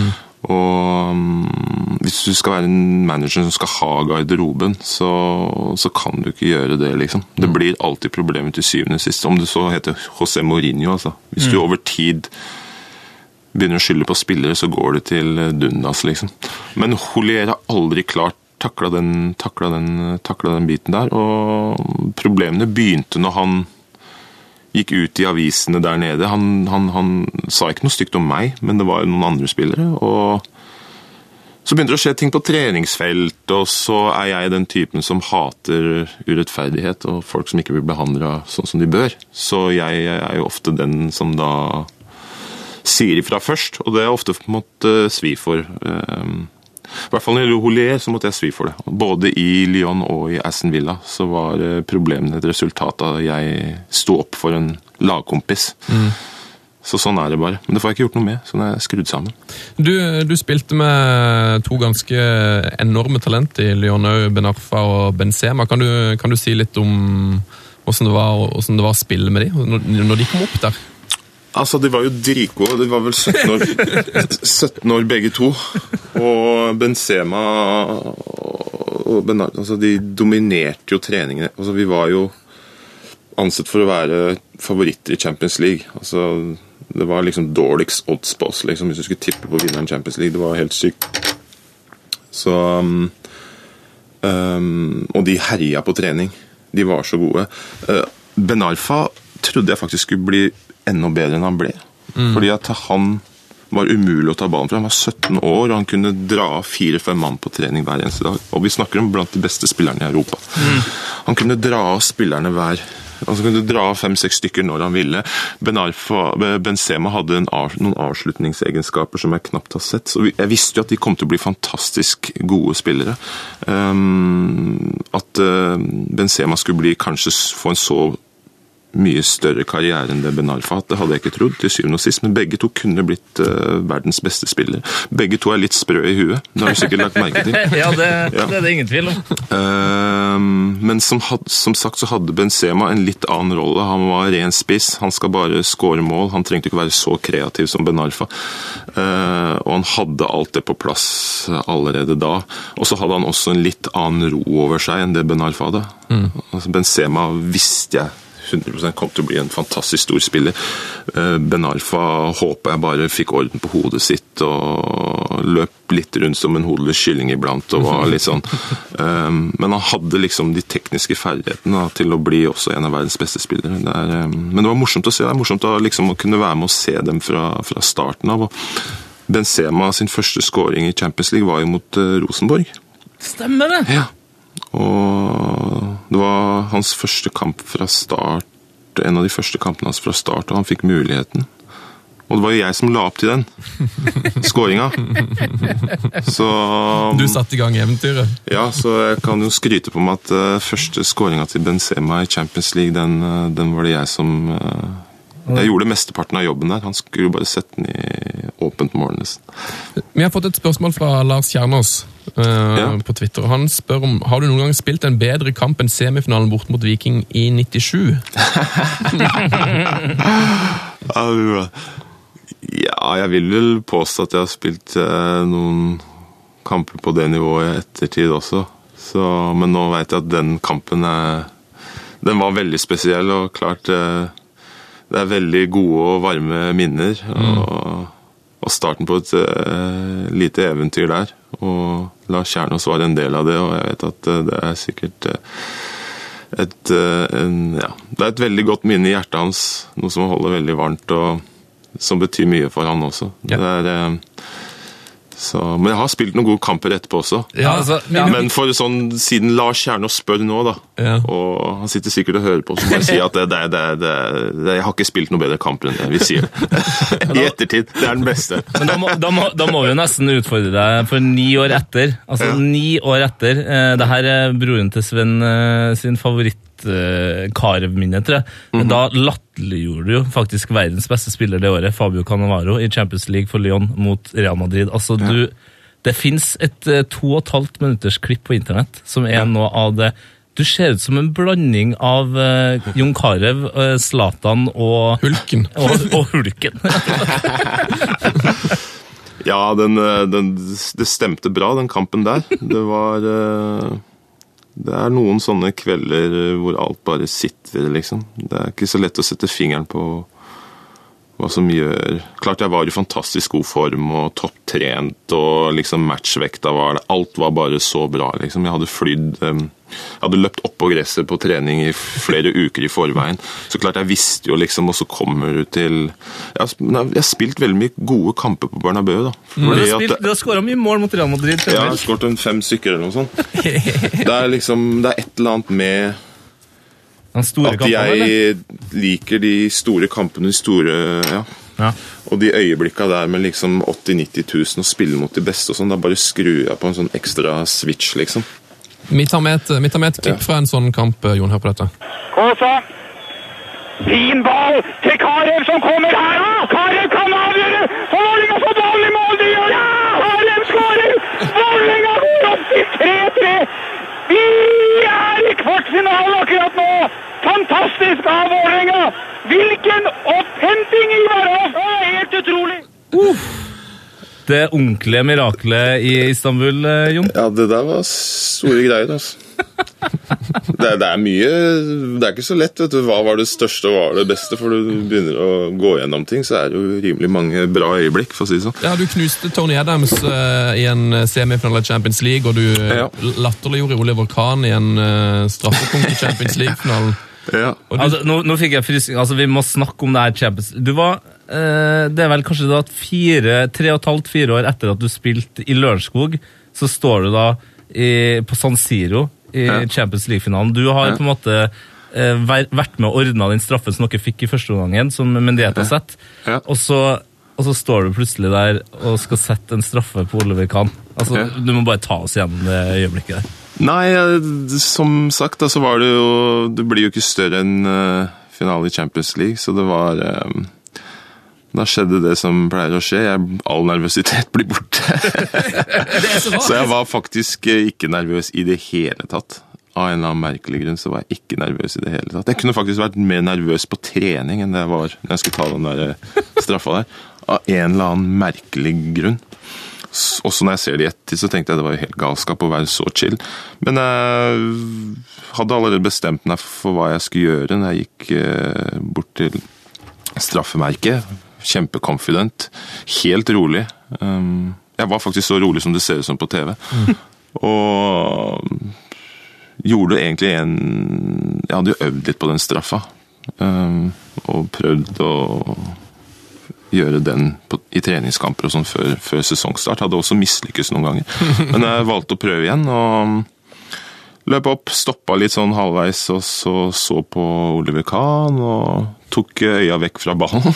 Speaker 5: Og mm, hvis du skal være en manager som skal ha garderoben, så, så kan du ikke gjøre det, liksom. Det blir alltid problemet til syvende og sist. Om det så heter José Mourinho, altså. Hvis du over tid begynner å skylde på spillere, så går det til dundas, liksom. Men Holier har aldri klart takla den, takla den, takla den biten der. Og problemene begynte når han gikk ut i avisene der nede. Han, han, han sa ikke noe stygt om meg, men det var jo noen andre spillere. og så begynte det å skje ting på treningsfelt, og så er jeg den typen som hater urettferdighet og folk som ikke blir behandla sånn som de bør. Så jeg er jo ofte den som da sier ifra først, og det er ofte måttet svi for. Ehm, I hvert fall når det gjelder Holier, så måtte jeg svi for det. Både i Lyon og i Aston Villa så var eh, problemene et resultat av at jeg sto opp for en lagkompis. Så sånn er det bare. Men det får jeg ikke gjort noe med, Sånn er jeg skrudd sammen.
Speaker 4: Du, du spilte med to ganske enorme talent i Lyonau, Benarfa og Benzema. Kan du, kan du si litt om hvordan det var, det var å spille med dem når de kom opp der?
Speaker 5: Altså, De var jo dritgode. De var vel 17 år, 17 år begge to. Og Benzema og Benard, altså, De dominerte jo treningene. Altså, Vi var jo ansett for å være favoritter i Champions League. Altså, Det var liksom dårligst odds på oss liksom, hvis du skulle tippe på vinneren Champions League. Det var helt sykt. Så um, um, Og de herja på trening. De var så gode. Uh, Benarfa trodde jeg faktisk skulle bli enda bedre enn han ble. Fordi at han var umulig å ta ballen fra. Han var 17 år og han kunne dra av fire-fem mann på trening hver eneste dag. Og vi snakker om blant de beste spillerne i Europa. Han kunne dra av spillerne hver han kunne dra av fem-seks stykker når han ville. Ben Arfa, Benzema hadde en av, noen avslutningsegenskaper som jeg knapt har sett. Så jeg visste jo at de kom til å bli fantastisk gode spillere. Um, at uh, Benzema skulle bli kanskje få en så mye større karriere enn det Ben Arfa hatt. Det hadde jeg ikke trodd, til syvende og sist. Men begge to kunne blitt uh, verdens beste spillere. Begge to er litt sprø i huet. Det har du sikkert lagt merke til.
Speaker 3: Ja, det,
Speaker 5: Ja.
Speaker 3: det er det ingen tvil om.
Speaker 5: Uh, men som, had, som sagt så hadde Benzema en litt annen rolle. Han var ren spiss. Han skal bare skåre mål. Han trengte ikke være så kreativ som Ben Arfa. Eh, og han hadde alt det på plass allerede da. Og så hadde han også en litt annen ro over seg enn det Ben Arfa hadde. Altså Benzema visste jeg 100 kom til å bli en fantastisk stor spiller. Eh, Ben Arfa håper jeg bare fikk orden på hodet sitt og løp litt rundt som en hodeløs kylling iblant. og var litt sånn. Eh, Men han hadde liksom de tekniske ferdighetene til å bli også en av verdens beste spillere. Det er, eh, men det var morsomt å se. Det er morsomt å, liksom, å kunne være med og se dem fra, fra starten av. Benzema sin første skåring i Champions League var jo mot Rosenborg.
Speaker 3: Stemmer det!
Speaker 5: Ja. Og det var hans første kamp fra start en av de første kampene hans fra start, og han fikk muligheten. Og det var jo jeg som la opp til den skåringa. Så
Speaker 4: Du satte i gang eventyret.
Speaker 5: Ja, så jeg kan jo skryte på meg at uh, første skåringa til Benzema i Champions League, den, uh, den var det jeg som uh, Jeg gjorde mesteparten av jobben der. Han skulle jo bare sette den i åpent mål, nesten.
Speaker 4: Vi har fått et spørsmål fra Lars Kjernås eh,
Speaker 5: Ja.
Speaker 4: på Twitter. Han spør om har du noen gang spilt en bedre kamp enn semifinalen bort mot Viking i 97.
Speaker 5: Ja, jeg vil vel påstå at jeg har spilt eh, noen kamper på det nivået i ettertid også. Så, men nå veit jeg at den kampen er Den var veldig spesiell, og klart eh, Det er veldig gode og varme minner. Og, og starten på et uh, lite eventyr der. Og Lars Kjernås var en del av det, og jeg vet at uh, det er sikkert uh, et, en, ja, det er et veldig godt minne i hjertet hans. Noe som holder veldig varmt, og som betyr mye for han også.
Speaker 4: Ja.
Speaker 5: Det er, så, men jeg har spilt noen gode kamper etterpå også.
Speaker 3: Ja, altså, ja.
Speaker 5: Men for sånn, siden Lars Kjernås spør nå, da,
Speaker 4: Ja.
Speaker 5: og han sitter sikkert og hører på, så må jeg si at det, det, det, det, det, jeg har ikke spilt noe bedre kamper enn det. Vi sier. I ettertid. Det er den beste.
Speaker 3: Men da må, da, må, da må vi jo nesten utfordre deg for ni år etter. Altså
Speaker 5: Ja.
Speaker 3: ni år etter. Eh, det her er broren til Sven eh, sin favoritt-Karev-minne, tror jeg. -hmm. Da latterliggjorde du jo faktisk verdens beste spiller det året, Fabio Cannavaro, i Champions League for Lyon mot Real Madrid. Altså, du... Det fins et eh, to og et halvt minutters klipp på internett som er noe av det Du ser ut som en blanding av uh, Jon Carew, uh, Zlatan og
Speaker 4: Hulken.
Speaker 3: og, og Hulken.
Speaker 5: Ja, den, eh, den, det stemte bra, den kampen der. Det var eh, Det er noen sånne kvelder eh, hvor alt bare sitter, liksom. Det er ikke så lett å sette fingeren på hva som gjør Klart jeg var i fantastisk god form og topptrent, og liksom matchvekta var det Alt var bare så bra, liksom. Jeg hadde flydd eh, Jeg hadde løpt oppå gresset på trening i flere uker i forveien. Så klart jeg visste jo liksom, og så kommer du til Jeg har, jeg har spilt veldig mye gode kamper på Bernabeu, da.
Speaker 3: Du har,
Speaker 5: Fordi
Speaker 3: spilt, du har skåra mye mål mot Real Madrid.
Speaker 5: ja, jeg har skåret fem stykker eller noe sånt. Det er liksom, det er et eller annet med
Speaker 3: Den store
Speaker 5: at
Speaker 3: kampen, eller?
Speaker 5: jeg liker de store kampene, de store ja.
Speaker 3: Ja.
Speaker 5: Og de øyeblikka der med liksom 80 000-90 000 og spille mot de beste og sånn, da bare skrur jeg på en sånn ekstra switch, liksom.
Speaker 4: Vi tar med et, vi tar med et klipp fra en sånn kamp, Jon. Hør på dette.
Speaker 6: Kåsa. Fin ball til Karev som kommer her. Ah, Karev kan avgjøre! For Vålerenga får ballen i mål! De gjør det! Karev skårer! Vålerenga går opp til 3-3! Vi er i kvartfinalen akkurat nå! Fantastisk av Vålerenga! Hvilken opphenting, Ivar Hoff! Det Helt utrolig!
Speaker 3: Det ordentlige miraklet i Istanbul, eh, Jon.
Speaker 5: Ja, det der var store greier, altså. Det, er- det er mye Det er ikke så lett, vet du. Hva var det største og hva var det beste? For du begynner å gå gjennom ting, så er det jo rimelig mange bra øyeblikk, for å si det sånn.
Speaker 4: Ja, Du knuste Tony Adams uh, i en semifinale i Champions League, og du
Speaker 5: Ja.
Speaker 4: latterliggjorde Oliver Kahn i en uh, straffepunkt i Champions League-finalen.
Speaker 5: Ja.
Speaker 4: Du,
Speaker 3: Altså, nå, nå fikk jeg frysning. Altså, vi må snakke om det her Champions Du var eh, Det er vel kanskje da at fire, tre og et halvt, fire år etter at du spilte i Lørenskog, så står du da i, på San Siro i
Speaker 5: Ja.
Speaker 3: Champions League-finalen. Du har
Speaker 5: Ja.
Speaker 3: på en måte eh, vært med og ordna den straffen som dere fikk i første omgangen, som sett.
Speaker 5: Ja.
Speaker 3: Og, så, og så står du plutselig der og skal sette en straffe på Oliver Kahn. Altså,
Speaker 5: Ja.
Speaker 3: Du må bare ta oss gjennom det øyeblikket der.
Speaker 5: Nei, eh, som sagt, så var det jo Det blir jo ikke større enn uh, finale i Champions League, så det var eh, Da skjedde det som pleier å skje. Jeg, all nervøsitet blir borte.
Speaker 4: så
Speaker 5: så jeg var faktisk eh, ikke nervøs i det hele tatt. Av en eller annen merkelig grunn så var jeg ikke nervøs i det hele tatt. Jeg kunne faktisk vært mer nervøs på trening enn det jeg var når jeg skulle ta den der eh, straffa der. Av en eller annen merkelig grunn. Også når jeg ser det i ettertid, så tenkte jeg det var jo helt galskap å være så chill. Men jeg hadde allerede bestemt meg for hva jeg skulle gjøre når jeg gikk eh, bort til straffemerket. Kjempeconfident. Helt rolig. Um, Jeg var faktisk så rolig som det ser ut som på TV. Og gjorde egentlig en Jeg hadde jo øvd litt på den straffa. Um, og prøvd å gjøre den på, i treningskamper og sånn før, før sesongstart. Hadde også mislykkes noen ganger. Men jeg valgte å prøve igjen, og Løp opp, stoppa litt sånn halvveis og så, så på Oliver Kahn og tok øya vekk fra ballen.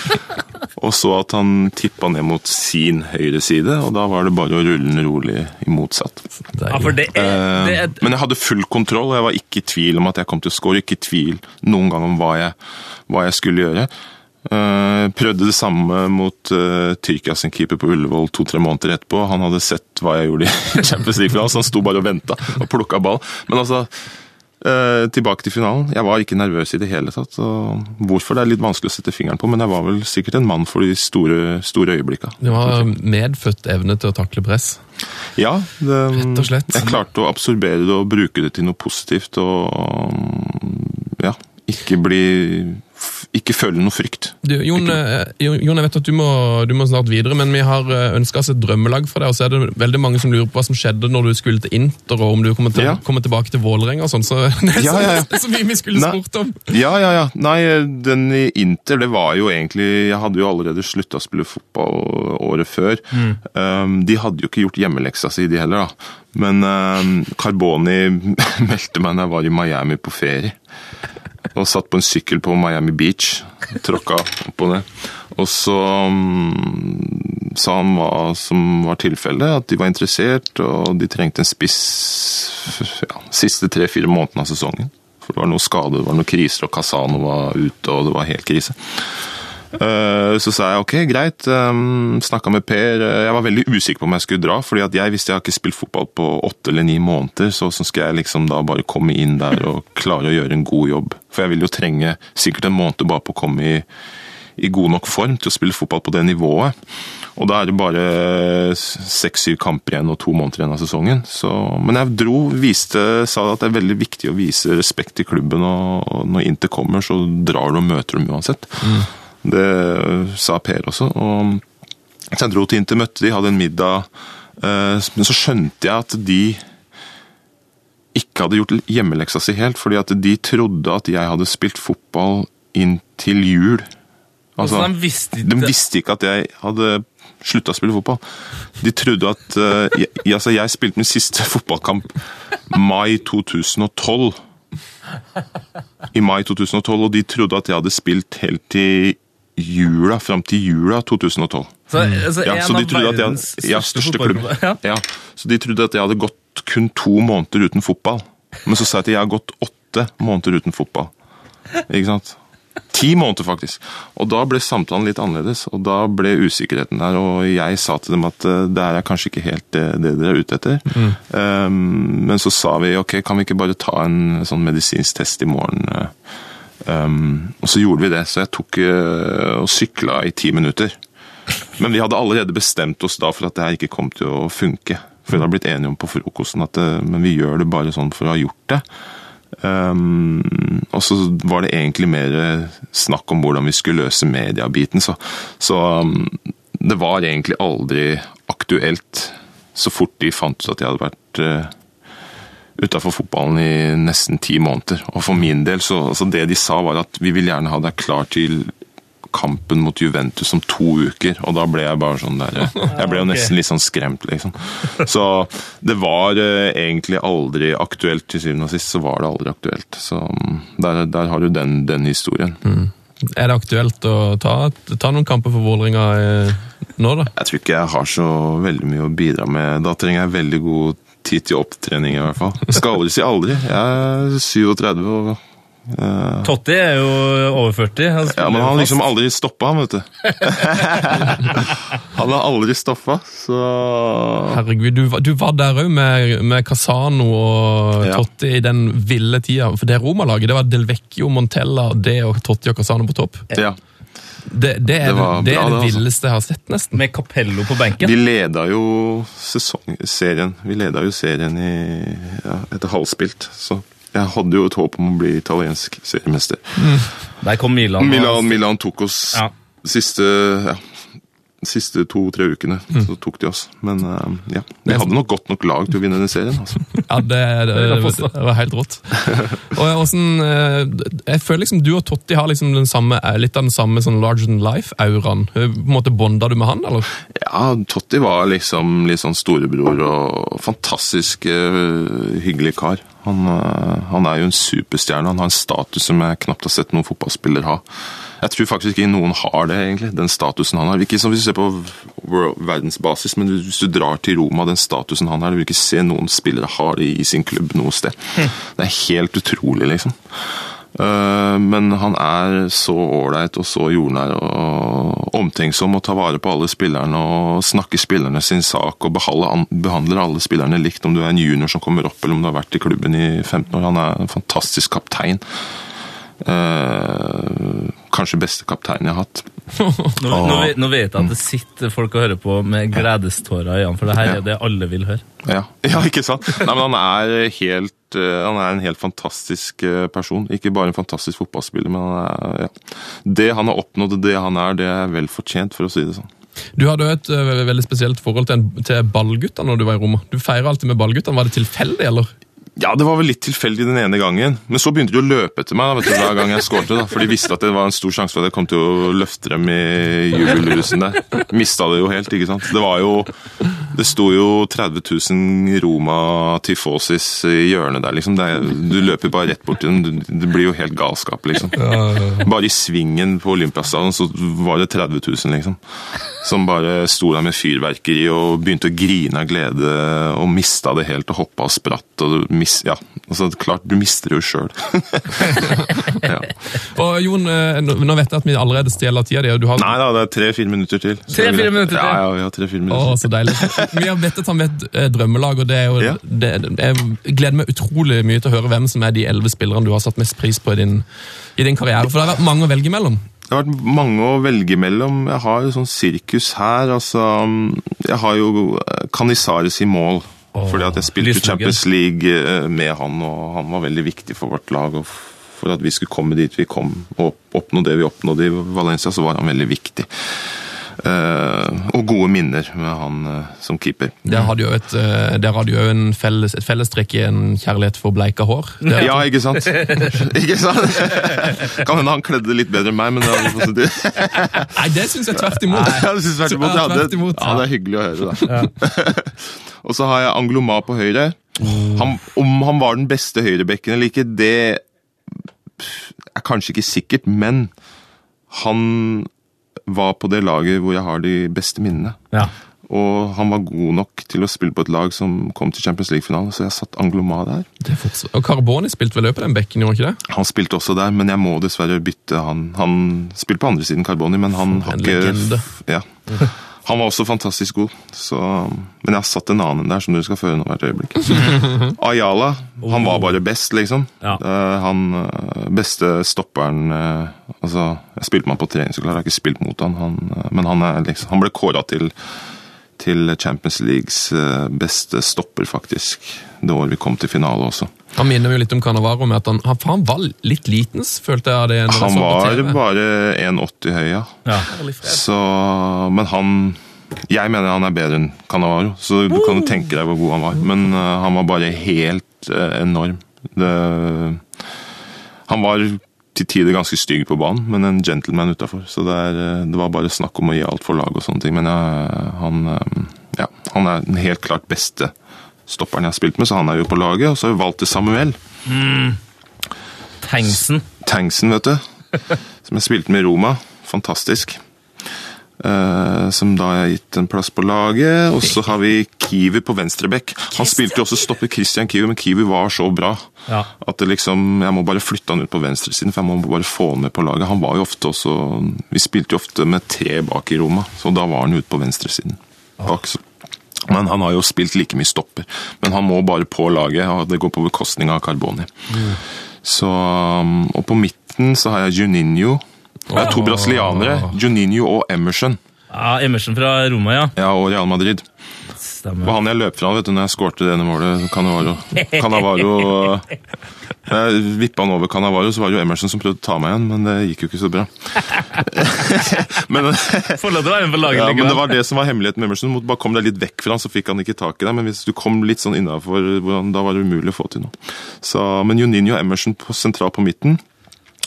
Speaker 5: og så at han tippa ned mot sin høyre side, og da var det bare å rulle den rolig i motsatt.
Speaker 3: Ja, for det er, det er
Speaker 5: Eh, Men jeg hadde full kontroll, og jeg var ikke i tvil om at jeg kom til å score. Ikke i tvil noen gang om hva jeg, hva jeg skulle gjøre. Eh, prøvde det samme mot uh, Tyrkia sin keeper på Ullevål to-tre måneder etterpå. Han hadde sett hva jeg gjorde i Champions League-finalen, så han sto bare og venta og plukka ball. Men altså, eh, tilbake til finalen. Jeg var ikke nervøs i det hele tatt. Hvorfor det er litt vanskelig å sette fingeren på, men jeg var vel sikkert en mann for de store, store øyeblikka.
Speaker 4: Det var medfødt evne til å takle press.
Speaker 5: Ja, det,
Speaker 4: Rett og slett.
Speaker 5: jeg klarte å absorbere det og bruke det til noe positivt. Og ja, ikke bli Ikke føle noe frykt.
Speaker 4: Du, Jon, eh, Jon, jeg vet at du må, du må snart videre, men vi har ønska oss et drømmelag for deg. Og så er det veldig mange som lurer på hva som skjedde når du skulle til Inter, og om du kommer, til,
Speaker 5: Ja.
Speaker 4: kommer tilbake til Vålerenga og sånn. Så det er,
Speaker 5: Ja, ja, ja.
Speaker 4: så mye vi skulle
Speaker 5: Nei.
Speaker 4: spurt om.
Speaker 5: Ja, ja, ja. Nei, den i Inter, det var jo egentlig Jeg hadde jo allerede slutta å spille fotball året før. Um, de hadde jo ikke gjort hjemmeleksa si, de heller, da. Men um, Carboni meldte meg da jeg var i Miami på ferie. Og satt på en sykkel på Miami Beach. Tråkka på det. Og så um, sa han hva som var tilfellet, at de var interessert, og de trengte en spiss ja, siste tre-fire månedene av sesongen. For det var noe skade, det var noe kriser, og Casano var ute, og det var helt krise. Eh, Så sa jeg ok, greit. Snakka med Per. Eh, Jeg var veldig usikker på om jeg skulle dra, fordi at jeg visste jeg har ikke spilt fotball på åtte eller ni måneder, så hvordan skal jeg liksom da bare komme inn der og klare å gjøre en god jobb? For jeg vil jo trenge sikkert en måned bare på å komme i, i god nok form til å spille fotball på det nivået. Og da er det bare seks-syv kamper igjen og to måneder igjen av sesongen. Så, men jeg dro, viste, sa at det er veldig viktig å vise respekt til klubben, og, og når Inter kommer, så drar du og møter dem uansett. Det sa Per også. Og så jeg dro til Inter, møtte de, hadde en middag. eh, Men så skjønte jeg at de ikke hadde gjort hjemmeleksa si helt, fordi at de trodde at jeg hadde spilt fotball inntil jul. Altså,
Speaker 3: de visste
Speaker 5: de visste ikke at jeg hadde slutta å spille fotball. De trodde at eh, jeg, altså jeg spilte min siste fotballkamp mai 2012. I mai 2012, og de trodde at jeg hadde spilt helt til jula, fram til jula 2012.
Speaker 3: Så, altså,
Speaker 5: Ja, så de trodde at jeg, ja,
Speaker 3: største
Speaker 5: klubb.
Speaker 3: Ja.
Speaker 5: Så de trodde at jeg hadde gått kun to måneder uten fotball. Men så sa jeg at jeg har gått åtte måneder uten fotball. Ikke sant? Ti måneder, faktisk. Og da ble samtalen litt annerledes, og da ble usikkerheten der. Og jeg sa til dem at eh, det er kanskje ikke helt det, det dere er ute etter. Um, men så sa vi ok, kan vi ikke bare ta en sånn medisinsk test i morgen? eh? Um, og så gjorde vi det, så jeg tok uh, og sykla i ti minutter. Men vi hadde allerede bestemt oss da for at det her ikke kom til å funke. For vi hadde blitt enige om på frokosten at eh, men vi gjør det bare sånn for å ha gjort det. Um, og så var det egentlig mer snakk om hvordan vi skulle løse mediebiten. Så, så um, det var egentlig aldri aktuelt så fort de fant ut at jeg hadde vært uh, utafor fotballen i nesten ti måneder. Og for min del, så altså det de sa var at vi vil gjerne ha deg klar til kampen mot Juventus om to uker, og da ble jeg bare sånn der Jeg ble jo nesten litt sånn skremt, liksom. Så det var eh, egentlig aldri aktuelt, til syvende og sist så var det aldri aktuelt. Så mm, der, der har du den, den historien.
Speaker 4: Er det aktuelt å ta, ta noen kamper for Vålerenga eh, nå, da?
Speaker 5: Jeg tror ikke jeg har så veldig mye å bidra med. Da trenger jeg veldig god tid til opptrening, i hvert fall. Skal aldri si aldri. Jeg er 37 og Uh,
Speaker 3: Totti er jo over 40. Han
Speaker 5: Ja, men han har liksom aldri stoppa, han, vet du. han har aldri stoppa, så
Speaker 4: Herregud, du, du var der òg med, med Casano og
Speaker 5: Ja.
Speaker 4: Totti i den ville tida. For det Roma-laget, det var Del Vecchio, Montella, det og Totti og Casano på topp.
Speaker 5: Ja.
Speaker 4: Det, det er
Speaker 5: Det var
Speaker 4: det,
Speaker 5: bra,
Speaker 4: er det
Speaker 5: det, altså.
Speaker 4: villeste jeg har sett, nesten.
Speaker 3: Med Capello på benken.
Speaker 5: Vi leda jo sesongserien Vi leda jo serien i ja, etter halvspilt, så jeg hadde jo et håp om å bli italiensk seriemester.
Speaker 3: Der kom Milan.
Speaker 5: Milan, Milan tok oss
Speaker 3: Ja.
Speaker 5: siste ja, siste to-tre ukene så tok de oss. Men uh, ja, vi hadde nok godt nok lag til å vinne den serien. altså.
Speaker 4: Ja, det, det, det var helt rått. Og og sånn, Jeg føler liksom du og Totti har liksom den samme, eh, litt av den samme sånn larger than life-auraen. Eh, På en måte Bonda du med han, eller?
Speaker 5: Ja, Totti var liksom litt sånn storebror og fantastisk eh, hyggelig kar. Han, eh, han er jo en superstjerne. Han har en status som jeg knapt har sett noen fotballspiller ha. Jeg tror faktisk ikke noen har det, egentlig, den statusen han har. Ikke som hvis du ser på verdensbasis, men hvis du drar til Roma, den statusen han har, du vil ikke se noen spillere ha det i sin klubb noe sted. Det er helt utrolig, liksom. Eh, Men han er så ålreit og så jordnær og omtenksom og tar vare på alle spillerne og snakker spillerne sin sak og behandler, behandler alle spillerne likt, om du er en junior som kommer opp eller om du har vært i klubben i 15 år. Han er en fantastisk kaptein. Kanskje beste kaptein jeg har hatt.
Speaker 3: Nå, nå, vet- nå vet jeg at det sitter folk og hører på med gledestårer i øynene, for det her er det alle vil høre.
Speaker 5: Ja, ja ikke sant? Nei, men han er helt eh, han er en helt fantastisk eh, person. Ikke bare en fantastisk fotballspiller, men han er, ja. det han har oppnådd, det han er, det er vel fortjent, for å si det sånn.
Speaker 4: Du hadde jo et eh, veldig spesielt forhold til, en, til ballguttene når du var i Roma. Du feirer alltid med ballguttene. Var det tilfeldig, eller?
Speaker 5: Ja, det var vel litt tilfeldig den ene gangen, men så begynte de å løpe etter meg da, du, hver gang jeg skårte, da, for de visste at det var en stor sjanse for at jeg kom til å løfte dem i jubelrusen der. Mista det jo helt, ikke sant. Det var jo Det sto jo 30 000 Roma-tifosis i hjørnet der, liksom. Er, du løper bare rett bort til dem. Det blir jo helt galskap, liksom. Bare i svingen på Olympiastadion så var det 30 000, liksom. Som bare sto der med fyrverkeri og begynte å grine av glede og mista det helt og hoppa og spratt. og du mis, Ja, altså klart, du mister det jo sjøl. ja.
Speaker 4: Og Jon, eh, nå vet jeg at vi allerede stjeler tida di. og du har-
Speaker 5: Nei da, det er tre-fire minutter til.
Speaker 3: Tre-fire
Speaker 5: er
Speaker 3: minutter til?
Speaker 5: Ja, ja, vi har tre-fire
Speaker 4: Å,
Speaker 5: minutter.
Speaker 4: så deilig. Vi har bedt at han med et eh, drømmelag, og det er jo,
Speaker 5: Ja.
Speaker 4: det, jeg gleder meg utrolig mye til å høre hvem som er de elleve spillerne du har satt mest pris på i din, i din karriere. For det har vært mange å velge mellom.
Speaker 5: Det har vært mange å velge mellom. Jeg har jo sånn sirkus her. altså Jeg har jo Canizares i mål. Fordi at jeg spilte
Speaker 3: Lysnuggen.
Speaker 5: Champions League eh, med han, og han var veldig viktig for vårt lag. og For at vi skulle komme dit vi kom, og oppnå det vi oppnådde i Valencia, så var han veldig viktig. Eh, og gode minner med han eh, som keeper.
Speaker 4: Der hadde jo, et, eh, hadde jo felles, et fellestrekk i en kjærlighet for bleika hår. Der,
Speaker 5: Ja, ikke sant? ikke sant? Kan hende han kledde litt bedre enn meg, men det er positivt.
Speaker 4: Nei, det syns jeg tvert imot.
Speaker 5: Ja, det synes jeg tvert imot.
Speaker 4: Ja,
Speaker 5: det, ja, det er hyggelig å høre, da. og så har jeg Angloma på høyre. Han, om han var den beste høyrebekken eller ikke, det er kanskje ikke sikkert, men han var på det laget hvor jeg har de beste minnene.
Speaker 3: Ja.
Speaker 5: Og han var god nok til å spille på et lag som kom til Champions League-finalen, så jeg satt Angloma der.
Speaker 4: Det er og Carboni spilte vel også på den bekken, gjorde ikke det?
Speaker 5: Han spilte også der, men jeg må dessverre bytte han. Han spilte på andre siden Carboni, men han har ikke
Speaker 4: legende.
Speaker 5: Ja. Han var også fantastisk god, så, men jeg har satt en annen der som dere skal få høre nå hvert øyeblikk. Ayala, han var bare best, liksom.
Speaker 3: Ja.
Speaker 5: Eh, Han eh, beste stopperen eh, Altså, jeg spilte med han på trening, så klart jeg har ikke spilt mot han, han men han, er liksom, han ble kåra til til Champions Leagues eh, beste stopper, faktisk. Det året vi kom til finale også.
Speaker 4: Han minner jo litt om Cannavaro med at han, han, han var litt liten, følte jeg. det
Speaker 5: Han var
Speaker 4: TV.
Speaker 5: bare 1,80 høy, ja.
Speaker 3: Ja.
Speaker 5: Så, men han Jeg mener han er bedre enn Cannavaro, så du kan jo tenke deg hvor god han var. Men uh, han var bare helt uh, enorm. Det, han var til tider ganske stygg på banen, men en gentleman utafor. Så det, er, eh, det var bare snakk om å gi alt for lag og sånne ting. Men jeg, han, eh, ja, han er den helt klart beste stopperen jeg har spilt med, så han er jo på laget. Og så har vi valgt til Samuel.
Speaker 3: Tengsen.
Speaker 5: Tanksen, vet du. Som jeg spilte med i Roma. Fantastisk. Eh, som da har gitt en plass på laget. Og så har vi Kiwi på venstrebekk. Han spilte jo også stopper Christian Kiwi, men Kiwi var så bra
Speaker 3: Ja.
Speaker 5: at det liksom, jeg må bare flytte han ut på venstresiden, for jeg må bare få han med på laget. Han var jo ofte også Vi spilte jo ofte med tre bak i Roma, så da var han ute på venstresiden. Bak. Men han har jo spilt like mye stopper. Men han må bare på laget, og det går på bekostning av Carboni. Så, um, og på midten så har jeg Juninho. Jeg er to brasilianere. Juninho og Emerson.
Speaker 3: Ja, Emerson fra Roma, ja.
Speaker 5: Ja, og Real Madrid.
Speaker 3: Stemmer.
Speaker 5: var han jeg løp fra vet du, når jeg skårte det ene målet. Canavaro. Cannavaro Jeg vippa han over Canavaro, så var det jo Emerson som prøvde å ta meg igjen, men det gikk jo ikke så bra. men, ja, men det var det som var hemmeligheten med Emerson. Du bare komme deg litt vekk fra han, så fikk han ikke tak i deg. Men hvis du kom litt sånn innafor, da var det umulig å få til noe. Så, men Juninho og Emerson på, sentralt på midten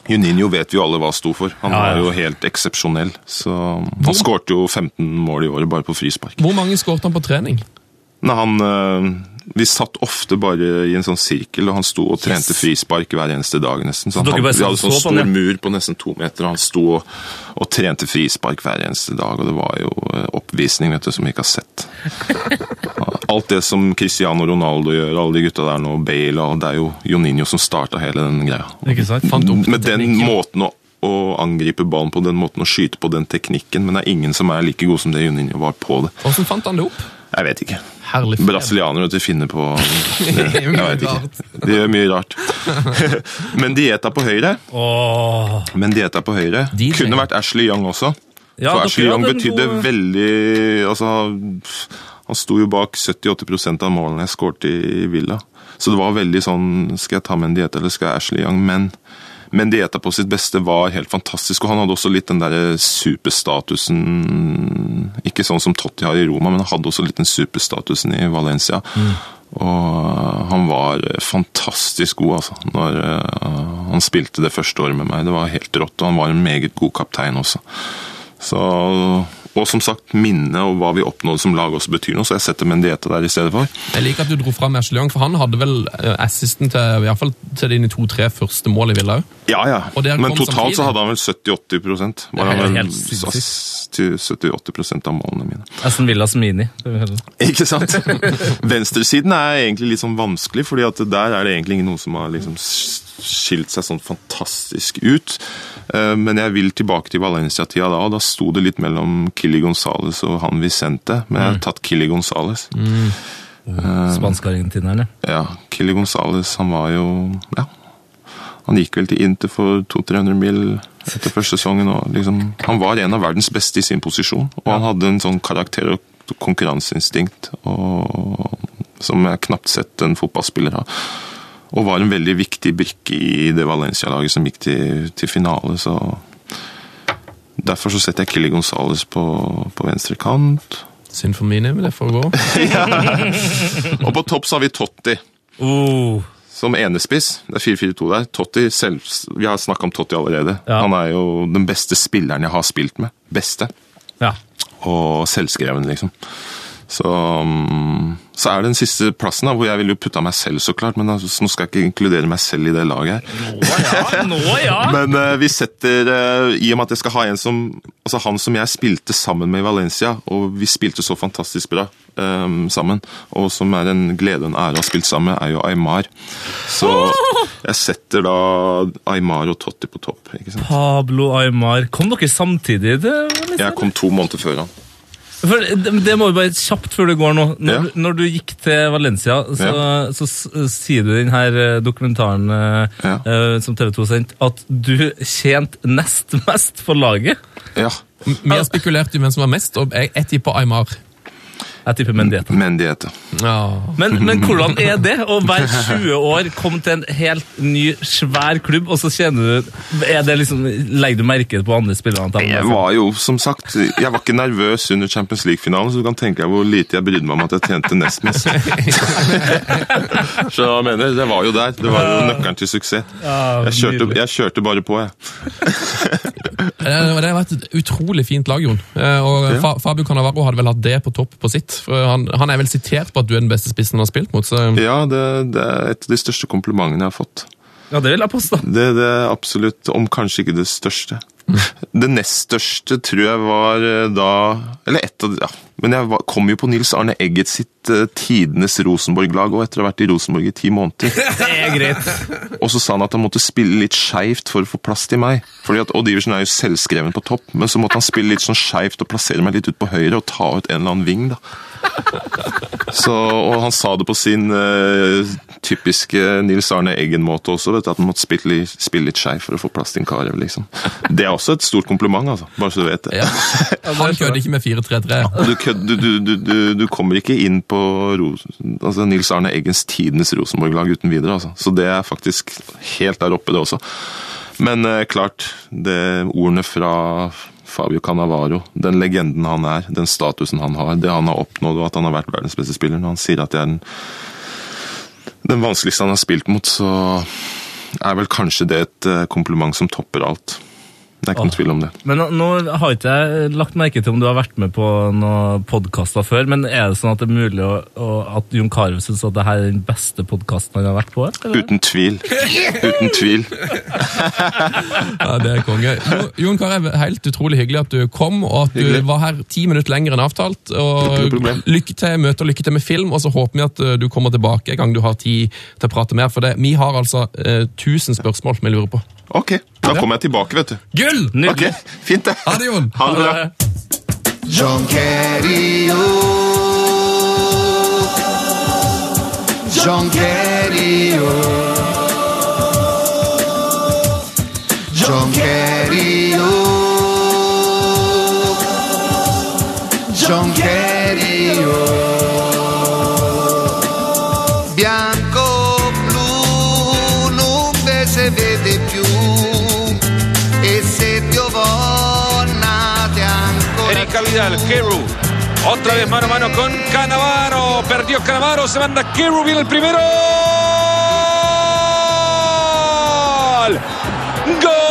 Speaker 5: Juninho vet vi jo alle hva sto for. Han var jo helt eksepsjonell. Så Han skårte jo 15 mål i året bare på frispark.
Speaker 4: Hvor mange skåret han på trening?
Speaker 5: Nei, han, øh, vi satt ofte bare i en sånn sirkel, og han sto og trente frispark hver eneste dag. nesten. Så han, vi hadde
Speaker 3: så
Speaker 5: sånn stor mur på nesten to meter, og han sto og, og trente frispark hver eneste dag. Og det var jo øh, oppvisning vet du, som vi ikke har sett. Alt det som Cristiano Ronaldo gjør, alle de gutta der nå, Bale, og det er jo Joninho som starta hele den greia. Med den måten å, å angripe ballen på, den måten å skyte på, den teknikken, men det er ingen som er like god som det Joninho var på det.
Speaker 4: Hvordan fant han det opp?
Speaker 5: Jeg vet ikke.
Speaker 4: Herlig fred.
Speaker 5: Brasilianere vet du, finner på det. Jeg vet ikke. De gjør mye rart. Men Dieta på høyre. Men Dieta på høyre kunne vært Ashley Young også.
Speaker 3: Ja,
Speaker 5: For Ashley Young betydde veldig altså, Han sto jo bak 70-80 av målene jeg skårte i Villa. Så det var veldig sånn Skal jeg ta med en Dieta, eller skal jeg Ashley Young? Men, men Dieta på sitt beste var helt fantastisk, og han hadde også litt den derre superstatusen Ikke sånn som Totti har i Roma, men han hadde også litt den superstatusen i Valencia. Og han var fantastisk god, altså. Når eh, han spilte det første året med meg. Det var helt rått, og han var en meget god kaptein også. Så, og som sagt, minnet og hva vi oppnådde som lag også betyr noe, så jeg setter Mendieta der i stedet for.
Speaker 4: Jeg liker at du dro fram Ashley Young, for han hadde vel eh, assisten til, i hvert fall til dine to-tre første mål i Villa òg.
Speaker 5: Ja, ja. Men totalt
Speaker 4: samtidig.
Speaker 5: så hadde han vel 70-80 Var
Speaker 3: Det
Speaker 5: han vel
Speaker 3: helt sinnssykt.
Speaker 5: til 70-80% av målene mine.
Speaker 3: Aston Villas Mini.
Speaker 5: Ikke sant? Venstresiden er egentlig litt sånn vanskelig, fordi at der er det egentlig ingen noen som har liksom skilt seg sånn fantastisk ut. Eh, Men jeg vil tilbake til Valencia-tida da, og da sto det litt mellom Killy Gonzales og han Vicente. Men jeg har tatt Killy Gonzales.
Speaker 3: Spansk-argentinerne.
Speaker 5: Ja, Killy Gonzales, han var jo Ja. Han gikk vel til Inter for 200-300 mil etter første sesongen. og liksom, Han var en av verdens beste i sin posisjon, og han hadde en sånn karakter og konkurranseinstinkt og, som jeg knapt sett en fotballspiller ha. Og var en veldig viktig brikke i det Valencia-laget som gikk til, til finale. så Derfor så setter jeg Killy Gonzales på, på venstre kant.
Speaker 4: Synd for mine, men det får gå.
Speaker 5: Og på topp så har vi Totti.
Speaker 3: Oh.
Speaker 5: Som enespiss. Det er 4-4-2 der. Totti selv, Vi har snakka om Totti allerede.
Speaker 3: Ja.
Speaker 5: Han er jo den beste spilleren jeg har spilt med. Beste.
Speaker 3: Ja.
Speaker 5: Og selvskreven, liksom. Så, um, så er det den siste plassen, da, hvor jeg ville jo putta meg selv, så klart. Men altså, nå skal jeg ikke inkludere meg selv i det laget her.
Speaker 3: Nå ja, nå ja!
Speaker 5: Men uh, vi setter uh, I og med at jeg skal ha en som Altså han som jeg spilte sammen med i Valencia, og vi spilte så fantastisk bra um, sammen, og som er en glede og en ære å ha spilt sammen med, er jo Aymar. Så jeg setter da Aymar og Totti på topp. ikke sant?
Speaker 3: Pablo Aymar. Kom dere samtidig? til
Speaker 5: Jeg kom to måneder før han.
Speaker 3: For det, det må vi bare kjapt før det går nå. Når,
Speaker 5: Ja.
Speaker 3: når du gikk til Valencia, så, så, så sier du i denne dokumentaren eh,
Speaker 5: Ja.
Speaker 3: uh, som TV 2 sendte, at du tjente nest mest for laget.
Speaker 5: Ja.
Speaker 4: Vi har spekulert i hvem som var mest, og jeg tipper Aymar.
Speaker 3: Jeg tipper Mendieta.
Speaker 5: Mendieta.
Speaker 4: Ja.
Speaker 3: Men, men hvordan er det å være 20 år, komme til en helt ny, svær klubb, og så tjener du er det liksom, Legger du merke på andre med
Speaker 5: Jeg var jo, som sagt, jeg var ikke nervøs under Champions League-finalen, så du kan tenke deg hvor lite jeg brydde meg om at jeg tjente nest mest. Så jeg mener, det var jo der. Det var jo nøkkelen til suksess. Jeg kjørte, jeg kjørte bare på, jeg.
Speaker 4: Eh, Det har vært et utrolig fint lag, Jon. Eh, Og
Speaker 5: Ja.
Speaker 4: Fabio Cannavaro hadde vel hatt det på topp på sitt. For han, han er vel sitert på at du er den beste spissen han har spilt mot. så...
Speaker 5: Ja, det, det er et av de største komplimentene jeg har fått.
Speaker 3: Ja, det vil jeg påstå.
Speaker 5: Det, det er absolutt, om kanskje ikke det største. Det nest største tror jeg var eh, da Eller ett av ja. Men jeg var, kom jo på Nils Arne Egget sitt eh, tidenes Rosenborg-lag, og etter å ha vært i Rosenborg i ti måneder.
Speaker 3: Det er greit.
Speaker 5: Og så sa han at han måtte spille litt skeivt for å få plass til meg. Fordi at Odd Iversen er jo selvskreven på topp, men så måtte han spille litt sånn skeivt og plassere meg litt ut på høyre og ta ut en eller annen ving. da. Så, og han sa det på sin uh, typiske Nils Arne Eggen-måte også, vet du, at han måtte spille, spille litt skeiv for å få plass til en Karev. liksom. Det er også et stort kompliment, altså, bare så du vet det.
Speaker 4: Ja. Han kødder ikke med 4-3-3.
Speaker 5: Du, du, du, du, du, du kommer ikke inn på Ros altså Nils Arne Eggens tidenes Rosenborg-lag uten videre. altså. Så det er faktisk helt der oppe, det også. Men uh, klart, det ordene fra Fabio Cannavaro, den legenden han er, den statusen han har, det han har oppnådd, og at han har vært verdens beste spiller Når han sier at jeg er den, den vanskeligste han har spilt mot, så er vel kanskje det et eh, kompliment som topper alt. Det er ikke noen tvil om det.
Speaker 3: Men nå, nå har ikke jeg lagt merke til om du har vært med på noen podkaster før, men er det sånn at det er mulig å, å, at Jon Carew syns at det her er den beste podkasten han har vært på? eller?
Speaker 5: Uten tvil. Uten tvil.
Speaker 4: Ja, det er konge. Jo, Jon Carew, helt utrolig hyggelig at du kom, og at du
Speaker 5: Hyggelig.
Speaker 4: var her ti minutter lenger enn avtalt. Og lykke til møte og lykke til med film, og så håper vi at eh, du kommer tilbake en gang du har tid til å prate mer. For det, vi har altså eh, 1000 spørsmål som vi lurer på.
Speaker 5: Ok, da kommer jeg tilbake, vet du.
Speaker 4: Gull!
Speaker 5: Ok, Fint, det.
Speaker 4: Ha det, Jon!
Speaker 5: Ha det bra.
Speaker 7: John Kerry John Kerry John Kerry
Speaker 8: Keru. Otra vez mano a mano con Canavaro. Perdió Canavaro, se manda Keru, viene el primero. ¡Gol!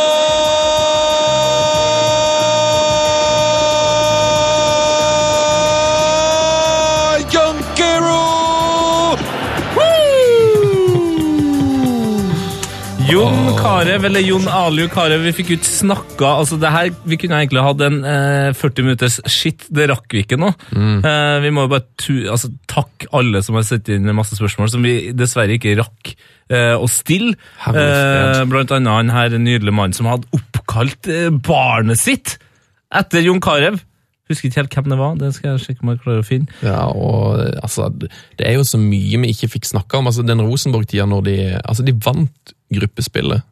Speaker 3: Jon Carew, eller Jon Aliu Carew, vi fikk ut snakka altså det her, Vi kunne egentlig hatt en eh, 40 minutters shit, det rakk vi ikke nå. Eh, vi må jo bare tu, altså, takke alle som har sett inn masse spørsmål som vi dessverre ikke rakk eh, å stille. Eh, blant annet han her nydelige mannen som hadde oppkalt eh, barnet sitt etter Jon Carew. Husker ikke helt hvem det var, det skal jeg sjekke om jeg klarer å finne.
Speaker 4: Ja, og eh, altså, det er jo så mye vi ikke fikk snakka om. Altså, den Rosenborg-tida når de Altså, de vant gruppespillet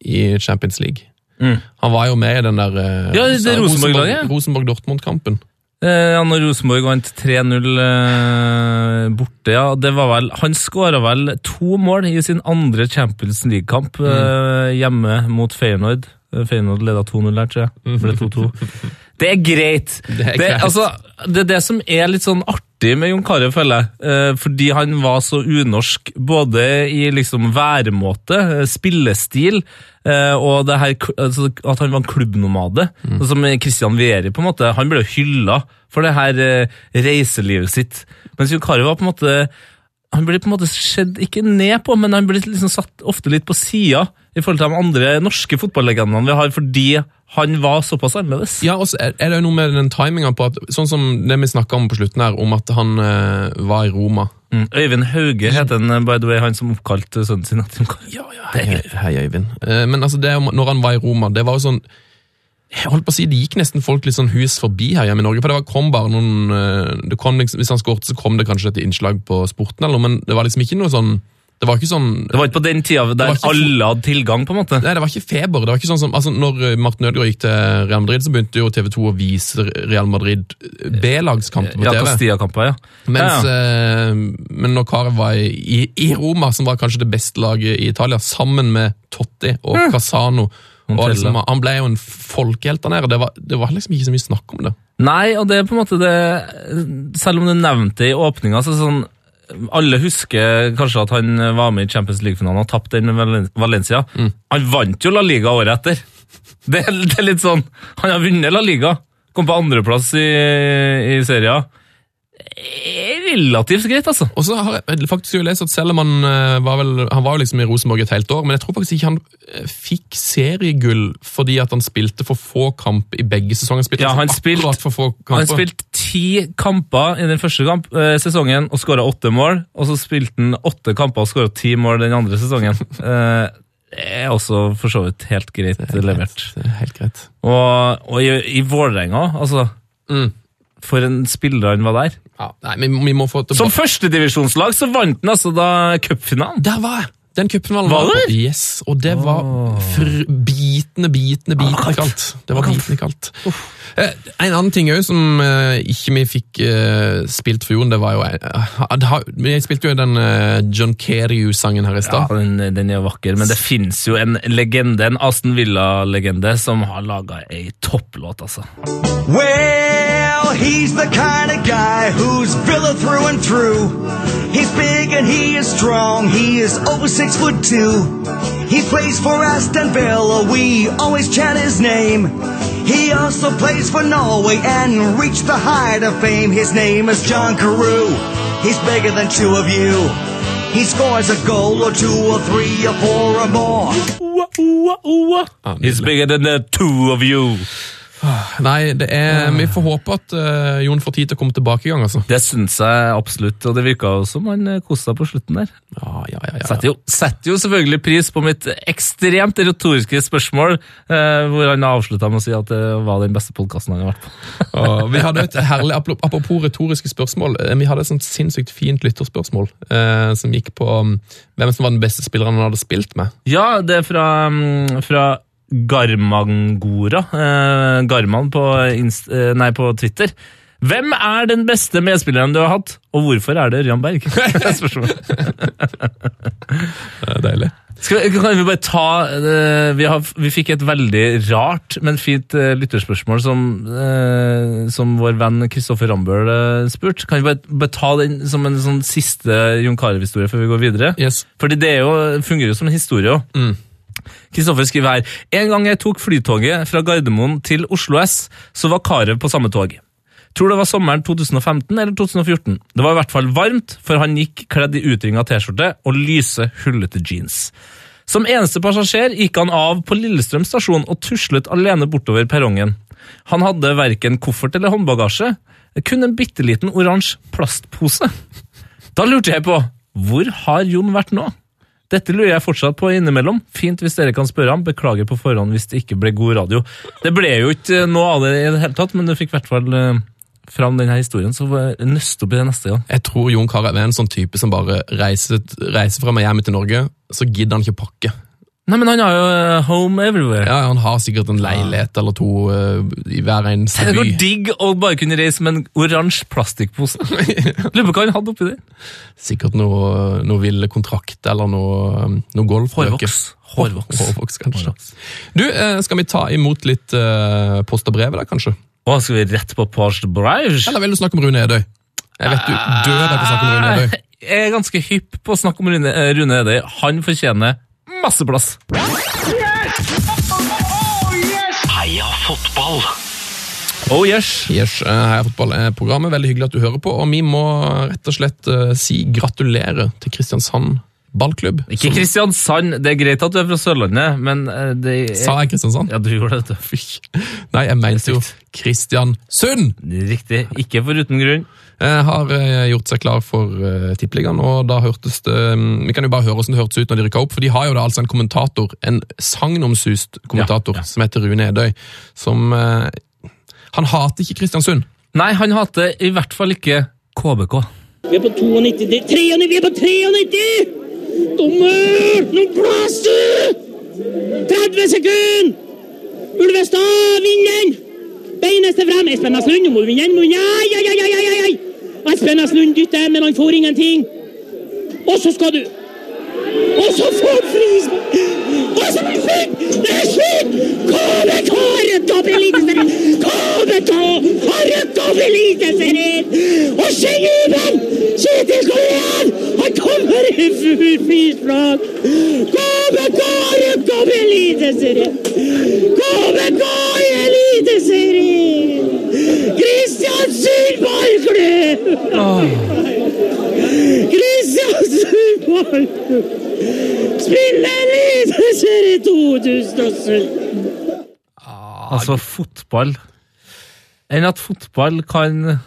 Speaker 4: i Champions League.
Speaker 3: Mm.
Speaker 4: Han var jo med i den der eh,
Speaker 3: Ja, det
Speaker 4: altså,
Speaker 3: Rosenborg-laget.
Speaker 4: Rosenborg-Dortmund-kampen.
Speaker 3: Eh, ja, når Rosenborg vant 3-0 eh, borte, ja. Det var vel, han skåra vel to mål i sin andre Champions League-kamp eh, hjemme mot Feyenoord. Eh, Feyenoord leda 2-0 der, tror jeg. Det ble 2-2. Det er greit.
Speaker 4: Det er det,
Speaker 3: altså, det er det som er litt sånn artig med Jon Carew, føler jeg. Eh, fordi han var så unorsk, både i liksom væremåte, eh, spillestil, eh, og det her, altså, at han var en klubbnomade. Mm. Som Christian Vieri, på en måte. Han ble hylla for det her eh, reiselivet sitt. Mens Jon Carew var på en måte han blir på en måte skjedd ikke ned på, men han blir liksom satt ofte litt på sida i forhold til de andre norske fotballegendene vi har, fordi han var såpass annerledes.
Speaker 4: Ja, og så er det jo noe med den timinga på at Sånn som det vi snakka om på slutten her, om at han uh, var i Roma.
Speaker 3: Mm. Øyvind Hauge heter han, eh, by the way, han som oppkalte sønnen sin etter
Speaker 4: Ja, ja, hei, hei, Øyvind. Uh, Men altså, det, når han var i Roma, det var jo sånn jeg holdt på å si, Det gikk nesten folk litt sånn hus forbi her hjemme i Norge. for det var, kom bare noen, eh, det kom liksom, Hvis han skåret, så kom det kanskje et innslag på Sporten, eller noe, men det var liksom ikke noe sånn Det var ikke sånn
Speaker 3: Det var ikke på den tida der
Speaker 4: ikke
Speaker 3: alle hadde tilgang, på en måte.
Speaker 4: Nei, det var ikke feber. det var ikke sånn som, altså Når eh, Martin Ødegaard gikk til Real Madrid, så begynte jo TV 2 å vise Real Madrid eh, B-lagskamper på
Speaker 3: Ja,
Speaker 4: TV.
Speaker 3: Castilla-kamper, ja.
Speaker 4: Mens,
Speaker 3: ja, ja.
Speaker 4: eh, men når Carew var i, i, Roma, som var kanskje det beste laget i Italia, sammen med Totti og Casano og liksom, Han ble jo en folkehelt der nede. Det var, det var liksom ikke så mye snakk om det.
Speaker 3: Nei, og det er på en måte det Selv om du nevnte det i åpninga, så er det sånn alle husker kanskje at han var med i Champions League-finalen og tapte den med Valencia. Valencia. Han vant jo La Liga året etter! Det er, det er litt sånn Han har vunnet La Liga. Kom på andreplass i, i serien. Relativt greit, altså.
Speaker 4: Og så har jeg faktisk jo lest at selv om han eh, var vel, han var jo liksom i Rosenborg et helt år, men jeg tror faktisk ikke han eh, fikk seriegull fordi at han spilte for få kamp i begge sesonger. Spilte
Speaker 3: Ja, han
Speaker 4: spilt.
Speaker 3: Han spilte ti kamper i den første kamp, eh, sesongen og skåra åtte mål. Og så spilte han åtte kamper og skåra ti mål den andre sesongen. Eh, det er også for så vidt helt greit levert.
Speaker 4: Det er helt greit.
Speaker 3: Og, og i, i Vålerenga, altså
Speaker 4: Mm.
Speaker 3: For en spiller han var der.
Speaker 4: Ja, nei, vi, vi må få
Speaker 3: Som
Speaker 4: tilbake
Speaker 3: førstedivisjonslag så vant han altså da cupfinalen.
Speaker 4: Der var jeg! Den cupfinalen
Speaker 3: Var
Speaker 4: var
Speaker 3: du?
Speaker 4: Yes, og det var fr bitende, bitende, bitende kaldt. Det var bitende kaldt. Eh, En annen ting òg som eh, ikke vi fikk eh, spilt for Jon, det var jo Jeg det har- spilte jo den eh, John Keriu-sangen her i
Speaker 3: Ja, den, den er vakker, men det finnes jo en legende, en Aston Villa-legende, som har laga ei topplåt, altså.
Speaker 9: Well, he's the kind of guy who's Villa through and through. He's big and he is strong. He is over six foot two. He plays for Aston Villa. We always chant his name. He also plays for Norway and reached the height of fame. His name is John Carew. He's bigger than two of you. He scores a goal or two or three or four or more.
Speaker 3: Um, he's bigger than the two of you.
Speaker 4: Nei, det er, vi får håpe at uh, Jon får tid til å komme tilbake i gang, altså.
Speaker 3: Det syns jeg absolutt, og det virka jo som han eh, koste seg på slutten der.
Speaker 4: Ja, ja, ja, ja.
Speaker 3: Setter jo, setter jo selvfølgelig pris på mitt ekstremt retoriske spørsmål, uh, hvor han avslutta med å si at det var den beste podkasten han har vært på.
Speaker 4: uh, vi hadde et herlig, Apropos retoriske spørsmål. Vi hadde et sånt sinnssykt fint lytterspørsmål som gikk på um, hvem som var den beste spilleren han hadde spilt med.
Speaker 3: Ja, det er fra, um, fra Garmangora. Eh, Garman på, inst, eh, nei, på Twitter. Hvem er den beste medspilleren du har hatt, og hvorfor er det Ørjan Berg?
Speaker 4: Det er deilig.
Speaker 3: Vi- kan vi bare ta eh, vi, har, vi fikk et veldig rart, men fint eh, lytterspørsmål som, som vår venn Kristoffer Rambøll spurte. Kan vi bare, bare ta den som en sånn siste Jon Carew-historie før vi går videre?
Speaker 4: Yes.
Speaker 3: Fordi det jo, fungerer jo som en historie òg.
Speaker 4: Mm.
Speaker 3: Kristoffer skriver her En gang jeg tok flytoget fra Gardermoen til Oslo S, så var Karev på samme tog. Tror det var sommeren 2015 eller 2014. Det var i hvert fall varmt, for han gikk kledd i utringa T-skjorte og lyse, hullete jeans. Som eneste passasjer gikk han av på Lillestrøm stasjon og tuslet alene bortover perrongen. Han hadde verken koffert eller håndbagasje, kun en bitte liten oransje plastpose. Da lurte jeg på, hvor har Jon vært nå? Dette lurer jeg fortsatt på innimellom. Fint hvis dere kan spørre ham. Beklager på forhånd hvis det ikke ble god radio. Det ble jo ikke noe av det i det hele tatt, men du fikk i hvert fall eh, fram denne historien, så eh, nøst opp i det neste gang.
Speaker 4: Jeg tror Jon Carew er en sånn type som bare reiser, reiser fra Miami til Norge, så gidder han ikke pakke.
Speaker 3: Nei, men han har jo eh, home everywhere.
Speaker 4: Ja, Han har sikkert en leilighet eller to uh, i hver eneste by.
Speaker 3: Det går digg å bare kunne reise med en oransje plastikkpose. Lurer på hva han hadde oppi der.
Speaker 4: Sikkert noe, noe ville kontrakt eller noe, noe golfbøker.
Speaker 3: Hårvoks. Hårvoks.
Speaker 4: Hårvoks, kanskje. Du, eh, Skal vi ta imot litt uh, post og brev, da, kanskje?
Speaker 3: Å, skal vi rett på Porsche Brage?
Speaker 4: Eller vil du snakke om Rune Edøy? Jeg vet du dør etter å snakke om Rune Edøy.
Speaker 3: Jeg er ganske hypp på å snakke om Rune, Rune Edøy. Han fortjener masse plass.
Speaker 2: Heia fotball!
Speaker 3: Oh yes!
Speaker 4: Yes, eh, Heia fotball er programmet. Veldig hyggelig at du hører på. Og vi må rett og slett eh, si gratulerer til Kristiansand ballklubb.
Speaker 3: Ikke
Speaker 4: Som-
Speaker 3: Kristiansand. Det er greit at du er fra Sørlandet, men eh, det er...
Speaker 4: Sa jeg Kristiansand?
Speaker 3: Ja, du gjorde det.
Speaker 4: Fy. Nei, jeg mente jo Kristiansund!
Speaker 3: Riktig. Ikke for uten grunn.
Speaker 4: Eh, har eh, gjort seg klar for uh, Tippeligaen, og da hørtes det mm, Vi kan jo bare høre hvordan det hørtes ut når de rykka opp, for de har jo da altså en kommentator, en sagnomsust kommentator,
Speaker 3: Ja, ja.
Speaker 4: som heter Rune Edøy, som Han hater ikke Kristiansund.
Speaker 3: Nei, han hater i hvert fall ikke KBK.
Speaker 10: Vi er på 92. det er 93, vi er på 93! Dommer! Nå blåser du! 30 sekunder! Ulvestad vinner! Beineste frem. Espen Aslund, nå må du vinne den. Ai, ai, ai, ai! ja! Espen Aslund dytter, men han får ingenting. Og så skal du Og så får han frispark! Og så blir det slutt! Det er slutt! KBK har rykket opp i Eliteserien! KBK har rykket opp i Eliteserien! Og se jubelen! Kjetil igjen! Han kommer i frispark! KBK har rykket opp i Eliteserien! KBK i Eliteserien! Kristiansund ballklubb! Kristiansund ballklubb! Spiller Eliteserien 2017!
Speaker 3: Altså, fotball Enn at fotball kan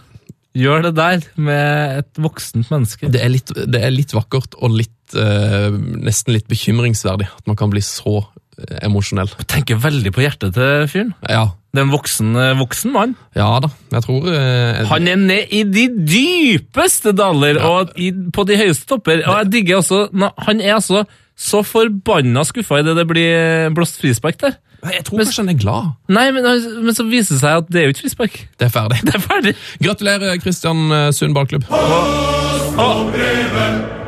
Speaker 3: gjøre det der med et voksent menneske.
Speaker 4: Det er litt, det er litt vakkert og litt, eh, nesten litt bekymringsverdig at man kan bli så emosjonell. emosjonell.
Speaker 3: Tenker veldig på hjertet til fyren.
Speaker 4: Ja.
Speaker 3: Det er en voksen, eh, voksen mann.
Speaker 4: ja da, jeg tror eh,
Speaker 3: Han er ned i de dypeste daler og i, på de høyeste topper. Og jeg digger også na, Han er altså så forbanna skuffa idet det blir blåst frispark der.
Speaker 4: Jeg tror kanskje han er glad.
Speaker 3: Nei, men, men så viser det seg at det er jo ikke frispark.
Speaker 4: Det er ferdig.
Speaker 3: Det er ferdig.
Speaker 4: Gratulerer, Kristian eh, Sund ballklubb.
Speaker 3: Og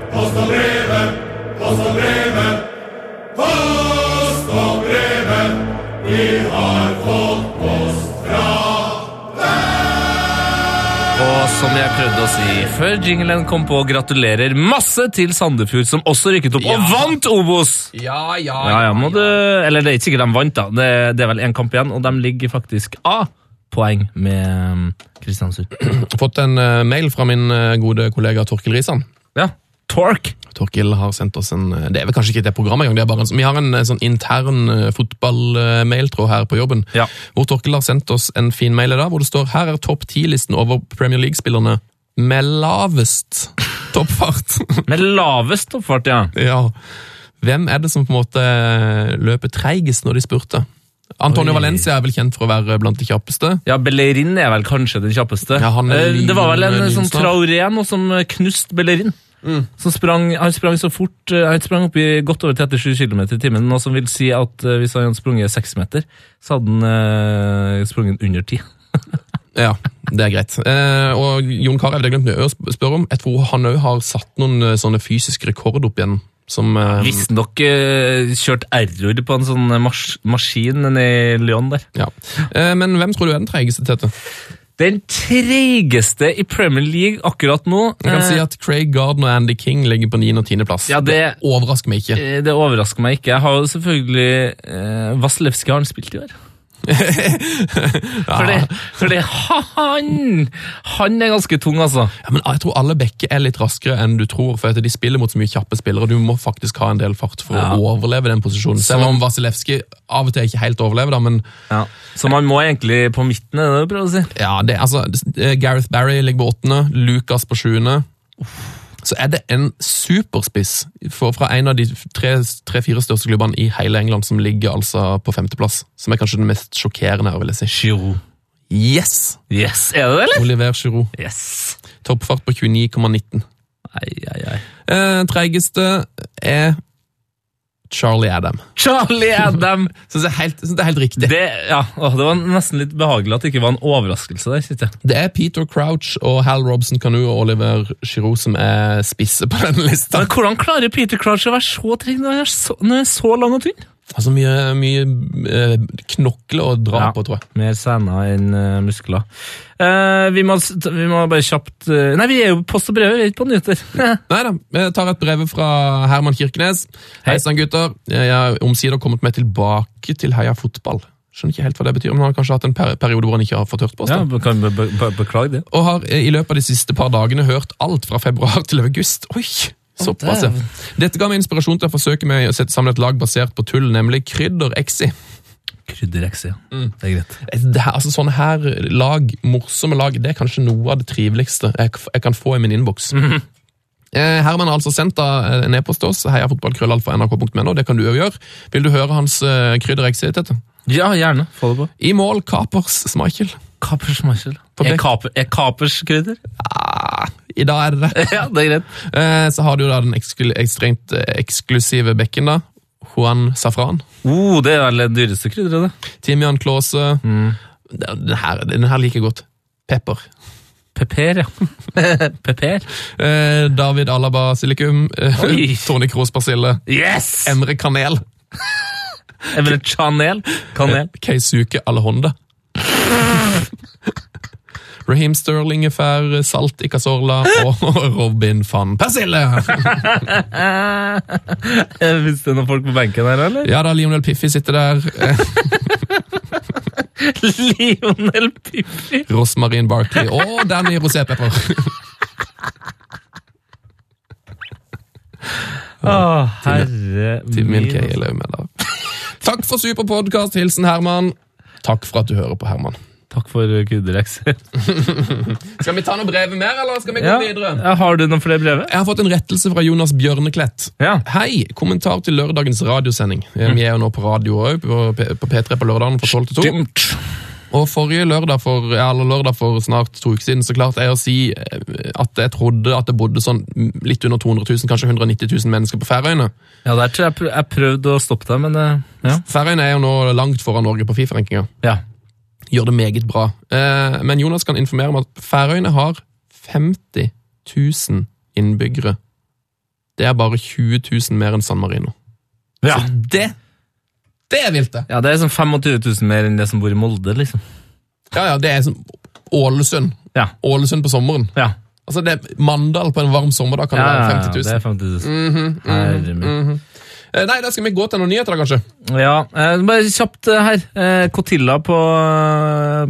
Speaker 3: som jeg prøvde å si før jinglen kom på, gratulerer masse til Sandefjord, som også rykket opp og vant Obos!
Speaker 4: Ja, ja,
Speaker 3: Ja, ja, må du, eller det er ikke sikkert de vant, da. Det, det er vel én kamp igjen, og de ligger faktisk A-poeng med um, Kristiansund.
Speaker 4: Fått en eh, mail fra min eh, gode kollega Torkil Risan.
Speaker 3: Ja, Tork.
Speaker 4: Torkil har sendt oss en eh, Det er vel kanskje ikke det programmet engang. en, Vi har en eh, sånn intern eh, fotballmailtråd her på jobben.
Speaker 3: Ja.
Speaker 4: Hvor Torkil har sendt oss en fin mail i dag, hvor det står her er topp ti-listen over Premier League-spillerne med lavest toppfart.
Speaker 3: Med lavest toppfart, ja.
Speaker 4: ja. Hvem er det som på en måte løper treigest når de spurte? Antonio
Speaker 3: Oi.
Speaker 4: Valencia er vel kjent for å være blant de kjappeste.
Speaker 3: Ja, Bellerin er vel kanskje den kjappeste.
Speaker 4: Ja, han
Speaker 3: Eh, det var vel en sånn. Traoré nå som knuste Bellerin. Som sprang, han sprang så fort eh, Han sprang opp i godt over 37 km i timen, noe som vil si at eh, hvis han hadde sprunget 6 meter, så hadde han eh, sprunget under 10.
Speaker 4: Ja, det er greit. Eh, og Jon Carew, det glemte jeg å spørre om. Jeg tror han òg har satt noen eh, sånne fysiske rekord opp igjen. Som eh,
Speaker 3: Visstnok uh, kjørt error på en sånn mas maskin nede i Lyon der.
Speaker 4: Ja. Eh, men hvem tror du er den treigeste, Tete?
Speaker 3: Den treigeste i Premier League akkurat nå
Speaker 4: Jeg kan
Speaker 3: eh,
Speaker 4: si at Craig Gardner og Andy King ligger på 9. og 10. plass.
Speaker 3: Ja, det-
Speaker 4: overrasker meg ikke.
Speaker 3: eh, Det overrasker meg ikke. Jeg har jo selvfølgelig eh, Vasilevskij har han spilt i år. Fordi, fordi han Han er ganske tung, altså.
Speaker 4: Ja, men jeg tror alle bekker er litt raskere enn du tror, for de spiller mot så mye kjappe spillere. Du må faktisk ha en del fart for
Speaker 3: Ja.
Speaker 4: å overleve den posisjonen. Selv om Vasilevskij av og til ikke helt overlever, da, men
Speaker 3: Ja. Så man må egentlig på midten, er det du prøver å si?
Speaker 4: ja, det, altså, Gareth Barry ligger på åttende, Lucas på sjuende. Så er det en superspiss fra en av de tre-fire største klubbene i hele England som ligger altså på femteplass. Som er kanskje den mest sjokkerende her, vil jeg si.
Speaker 3: Giroud.
Speaker 4: Yes!
Speaker 3: Yes, er det det, eller?
Speaker 4: Oliver Giroud.
Speaker 3: Yes.
Speaker 4: Toppfart på 29,19.
Speaker 3: Ai, ai, ai.
Speaker 4: Eh, Treigeste er Charlie Adam.
Speaker 3: Charlie Adam!
Speaker 4: Syns jeg er helt, det er helt riktig.
Speaker 3: Det, ja, det var nesten litt behagelig at det ikke var en overraskelse der. jeg.
Speaker 4: Det er Peter Crouch og Hal Robson Canoe og Oliver Giroux som er spisse på denne lista.
Speaker 3: Men hvordan klarer Peter Crouch å være så trygg når han er så, når han er så lang og tynn?
Speaker 4: Altså mye, mye eh, knokler å dra
Speaker 3: Ja.
Speaker 4: på, tror jeg.
Speaker 3: Mer sener enn eh, muskler. Eh, vi, må, vi må bare kjapt eh, Nei, vi er jo post og brev, vi er ikke på nyheter.
Speaker 4: Nei da, jeg tar et brev fra Herman Kirkenes. Hei sann, gutter. Jeg har omsider kommet meg tilbake til Heia Fotball. Skjønner ikke helt hva det betyr, men han har kanskje hatt en periode hvor han ikke har fått hørt på oss.
Speaker 3: ja, kan be be be beklage det.
Speaker 4: Og har i løpet av de siste par dagene hørt alt fra februar til august. Oi, såpass, ja. Dette ga meg inspirasjon til å forsøke meg å sette sammen et lag basert på tull, nemlig Krydder Exi.
Speaker 3: Krydder-Exi, ja. Det er greit.
Speaker 4: Det her, altså Sånne her lag, morsomme lag, det er kanskje noe av det triveligste jeg, jeg kan få i min innboks. Eh, Herman har altså sendt en e-post til oss, heiafotballkrøllalfa.nrk.no. Det kan du òg gjøre. Vil du høre hans uh, krydder Exi, Tete?
Speaker 3: Ja, gjerne. Få det på.
Speaker 4: I mål Kapers Schmeichel.
Speaker 3: Kapers Marshall. Er, kaper, er kapers krydder?
Speaker 4: Ah, I dag er det det.
Speaker 3: ja, det er greit.
Speaker 4: Eh, så har du da den eksklu ekstremt eh, eksklusive bekken, da. Juan Safran.
Speaker 3: Oh, det er det dyreste krydderet, det.
Speaker 4: Timian Klause.
Speaker 3: Mm.
Speaker 4: Den, her, den her liker jeg godt. Pepper.
Speaker 3: Peper, ja. Peper.
Speaker 4: Eh, David Alaba Silikum. Tony Kroos Persille.
Speaker 3: Yes!
Speaker 4: Emre Kanel.
Speaker 3: Emre Chanel. Kanel.
Speaker 4: Keisuke Alehonda. Raheem Sterling er fær, Salt Icazorla Cazorla og Robin van Persille.
Speaker 3: Det er noen folk på benken her, eller?
Speaker 4: Ja da, Lionel Piffi sitter der.
Speaker 3: Lionel Piffi!
Speaker 4: Rosmarin Barkley og Danny Rosépepper. Å,
Speaker 3: Å, herre
Speaker 4: Til min
Speaker 3: min.
Speaker 4: Med da. Takk for super podcast. Hilsen Herman. Takk for at du hører på, Herman.
Speaker 3: Takk for kuddelekser.
Speaker 4: Skal vi ta noe brev mer, eller skal vi gå
Speaker 3: Ja.
Speaker 4: videre?
Speaker 3: Ja, Har du noen flere brev?
Speaker 4: Jeg har fått en rettelse fra Jonas Bjørneklett.
Speaker 3: Ja.
Speaker 4: Hei! Kommentar til lørdagens radiosending. Mm. Vi er jo nå på radio òg, på, P- på P3 på lørdagen fra 12 til 2.
Speaker 3: Dumt.
Speaker 4: Og forrige lørdag for, lørdag for snart to uker siden, så klarte jeg å si eh, at jeg trodde at det bodde sånn litt under 200 000, kanskje 190 000 mennesker på Færøyene.
Speaker 3: Ja, der tror jeg jeg prøvde å stoppe deg, men eh, ja.
Speaker 4: Færøyene er jo nå langt foran Norge på Fifa-rankinga.
Speaker 3: ja.
Speaker 4: Gjør det meget bra. Eh, men Jonas kan informere om at Færøyene har 50 000 innbyggere. Det er bare 20 000 mer enn San Marino.
Speaker 3: Ja.
Speaker 4: Så det Det er vilt, det!
Speaker 3: ja, det er sånn 25 000 mer enn det som bor i Molde, liksom.
Speaker 4: Ja, ja, det er som Ålesund.
Speaker 3: Ja.
Speaker 4: Ålesund på sommeren.
Speaker 3: Ja.
Speaker 4: Altså, det er Mandal på en varm sommerdag kan
Speaker 3: Ja,
Speaker 4: det være 50 000.
Speaker 3: Ja, det er 50 000. Herre mm
Speaker 4: Eh, Nei, da skal vi gå til noen nyheter, kanskje.
Speaker 3: Ja, eh, bare kjapt eh, her. Eh, Cotilla på,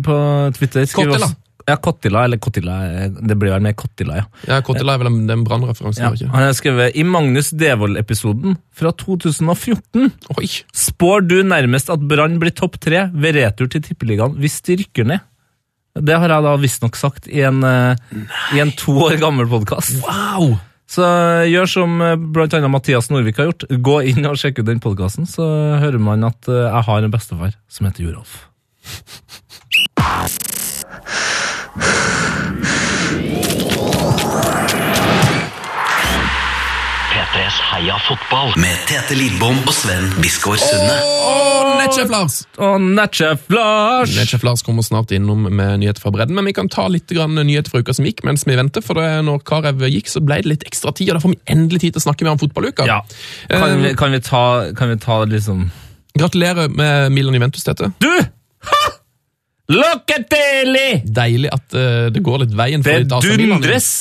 Speaker 3: på Twitter. skriver Kotilla. Ja, Kottila, eller Cottilla. eh, Det blir vel mer Kottila, ja.
Speaker 4: Ja, Kottila er vel en, det er en brannreferanse,
Speaker 3: ja. Han har skrevet I Magnus Devold-episoden fra 2014
Speaker 4: Oi!
Speaker 3: spår du nærmest at Brann blir topp tre ved retur til Tippeligaen hvis de rykker ned. Det har jeg da visstnok sagt i en, eh, i en to år gammel podkast.
Speaker 4: Wow!
Speaker 3: Så eh, gjør som bl.a. blant annet Mathias Norvik har gjort. Gå inn og sjekk ut den podkasten, så hører man at eh, jeg har en bestefar som heter Jorolf.
Speaker 2: P3s Heia fotball med Tete Lidbom og Sven Biskår Sunde.
Speaker 4: Og Netchef Lars!
Speaker 3: Lars!
Speaker 4: Netchef Lars kommer snart innom med nyheter fra bredden, men vi kan ta litt nyheter fra uka som gikk mens vi venter, for det, når Karev gikk, så ble det litt ekstra tid, og da får vi endelig tid til å snakke mer om fotballuka.
Speaker 3: Ja. Kan vi, kan vi ta, kan vi ta liksom
Speaker 4: Gratulerer med Milan Juventus, Tete.
Speaker 3: Du! Ha! Locatelli!
Speaker 4: Deilig at uh, det går litt veien for
Speaker 3: Det
Speaker 4: dundres! AC Milan.
Speaker 3: dundres!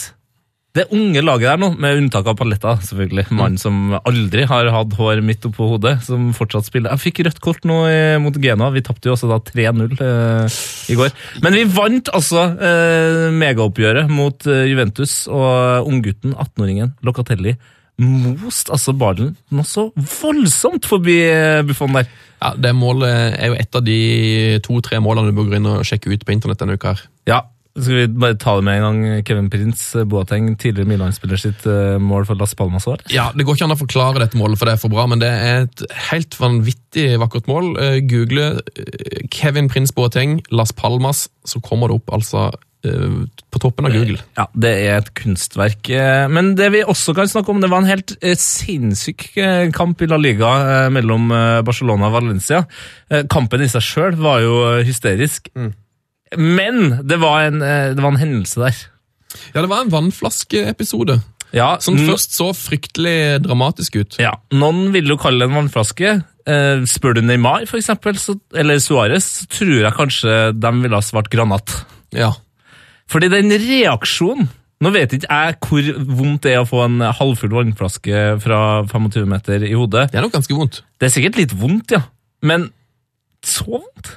Speaker 3: Det unge laget der nå, med unntak av Paletta, selvfølgelig. Mannen som aldri har hatt hår midt oppå hodet, som fortsatt spiller. Jeg fikk rødt kort nå eh, mot Genoa. Vi tapte jo også da 3-0 eh, i går. Men vi vant altså eh, megaoppgjøret mot eh, Juventus, og unggutten, 18-åringen Locatelli, most altså ballen noe så voldsomt forbi eh, Buffon der.
Speaker 4: Ja, Det målet er jo et av de to-tre målene du bør gå inn og sjekke ut på internett denne uka. her.
Speaker 3: Ja, skal vi bare ta det med en gang? Kevin Prince Boateng, tidligere Milan-spiller sitt eh, mål for Las Palmas år.
Speaker 4: Ja, Det går ikke an å forklare dette målet, for det er for bra, men det er et helt vanvittig vakkert mål. Eh, Google eh, Kevin Prince Boateng, Las Palmas, så kommer det opp altså eh, på toppen av Google.
Speaker 3: Ja, det er et kunstverk. Eh, Men det vi også kan snakke om, det var en helt eh, sinnssyk eh, kamp i La Liga eh, mellom eh, Barcelona og Valencia. Eh, Kampen i seg sjøl var jo hysterisk. hysterisk. Men det var, en, eh, det var en hendelse der.
Speaker 4: Ja, det var en vannflaskeepisode
Speaker 3: Ja,
Speaker 4: som først så fryktelig dramatisk ut.
Speaker 3: Ja, Noen ville jo kalle det en vannflaske. Eh, spør du Neymar, for eksempel, så, eller Suárez, så tror jeg kanskje de ville ha svart granat.
Speaker 4: Ja.
Speaker 3: Fordi den reaksjonen Nå vet ikke jeg hvor vondt det er å få en halvfull vannflaske fra 25 meter i hodet.
Speaker 4: Det er nok ganske vondt.
Speaker 3: Det er sikkert litt vondt, ja. Men så vondt?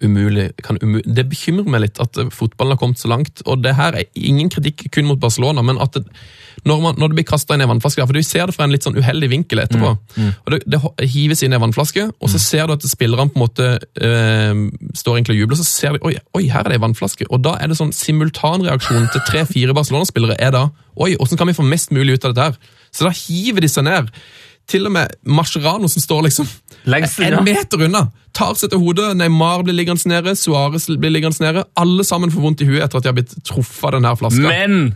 Speaker 4: Umulig. Kan umu det bekymrer meg litt at fotballen har kommet så langt. Og det her er ingen kritikk kun mot Barcelona, men at det, når, man, når det blir kasta inn i en vannflaske For du ser det fra en litt sånn uheldig vinkel etterpå. og Det, det hives inn i en vannflaske, og så ser du at spillerne på en måte øh, står egentlig og jubler, så ser de oi, oi, her er det en vannflaske. Og da er det sånn simultanreaksjon til tre-fire Barcelona-spillere er da oi, åssen kan vi få mest mulig ut av dette her? Så da hiver de seg ned. Til og med Mascherano, som står liksom
Speaker 3: Lengst
Speaker 4: en meter unna, tar seg til hodet. Neymar blir liggende nede, Suárez blir liggende nede. Alle sammen får vondt i huet etter at de har blitt truffet av denne flaska.
Speaker 3: Men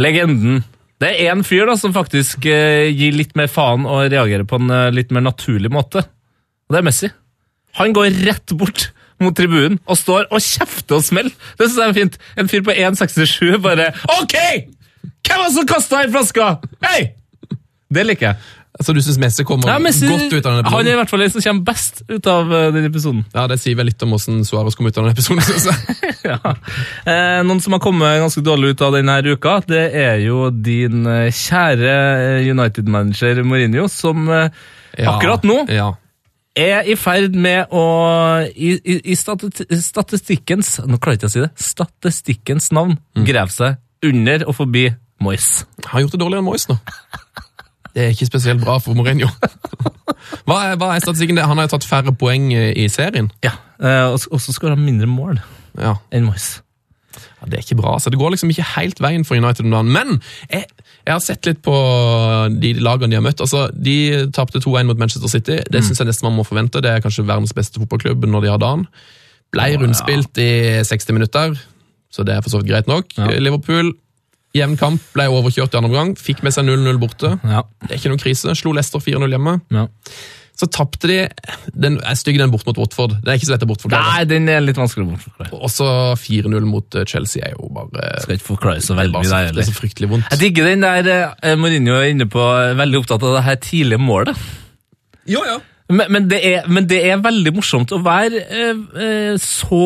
Speaker 3: legenden Det er én fyr da som faktisk eh, gir litt mer faen og reagerer på en eh, litt mer naturlig måte. Og det er Messi. Han går rett bort mot tribunen og står og kjefter og smeller. Det synes jeg er fint. En fyr på 1,67 bare OK! Hvem var det som kasta i flaska? Hei! Det liker jeg.
Speaker 4: Så du syns Messi kommer
Speaker 3: Ja, Messi,
Speaker 4: godt ut av denne episoden?
Speaker 3: han er i hvert fall den som kommer best ut av denne episoden.
Speaker 4: Ja, Det sier vel litt om hvordan Suárez kom ut av denne episoden. synes jeg.
Speaker 3: ja. eh, noen som har kommet ganske dårlig ut av denne uka, det er jo din eh, kjære eh, United-manager Mourinho, som eh,
Speaker 4: Ja,
Speaker 3: akkurat nå
Speaker 4: Ja.
Speaker 3: er i ferd med å I, i, i stati statistikkens Nå klarer jeg ikke å si det. Statistikkens navn
Speaker 4: Mm.
Speaker 3: grave seg under og forbi Moyes.
Speaker 4: Har gjort det dårligere enn Moyes nå. Det er ikke spesielt bra for Mourinho. Hva er, hva er statistikken? Han har jo tatt færre poeng i serien.
Speaker 3: Ja, eh, og så skårer han mindre mål
Speaker 4: Ja,
Speaker 3: enn Moyes.
Speaker 4: ja, Det er ikke bra. så Det går liksom ikke helt veien for United om dagen. Men jeg, jeg har sett litt på de lagene de har møtt. Altså, De tapte 2-1 mot Manchester City. Det syns jeg nesten man må forvente. Det er kanskje verdens beste fotballklubb når de har dagen. Ble rundspilt i 60 minutter, så det er for så vidt greit nok.
Speaker 3: Ja.
Speaker 4: Liverpool, jevn kamp, ble overkjørt i andre omgang. Fikk med seg 0-0 borte.
Speaker 3: Ja.
Speaker 4: Det er ikke noen krise. Slo Leicester 4-0 hjemme.
Speaker 3: ja.
Speaker 4: Så tapte de den er stygg den bort mot Watford. Den er ikke så lett å bortforklare.
Speaker 3: Nei, den er litt vanskelig å bortforklare.
Speaker 4: Også 4-0 mot eh, Chelsea er jo bare
Speaker 3: Skal ikke forklare så
Speaker 4: det er
Speaker 3: veldig mye
Speaker 4: så, det er så fryktelig vondt.
Speaker 3: Jeg digger den der eh, Mourinho er inne på, eh, veldig opptatt av det her tidlige målet.
Speaker 4: Jo, ja.
Speaker 3: Men, men, det er, men det er veldig morsomt å være eh, så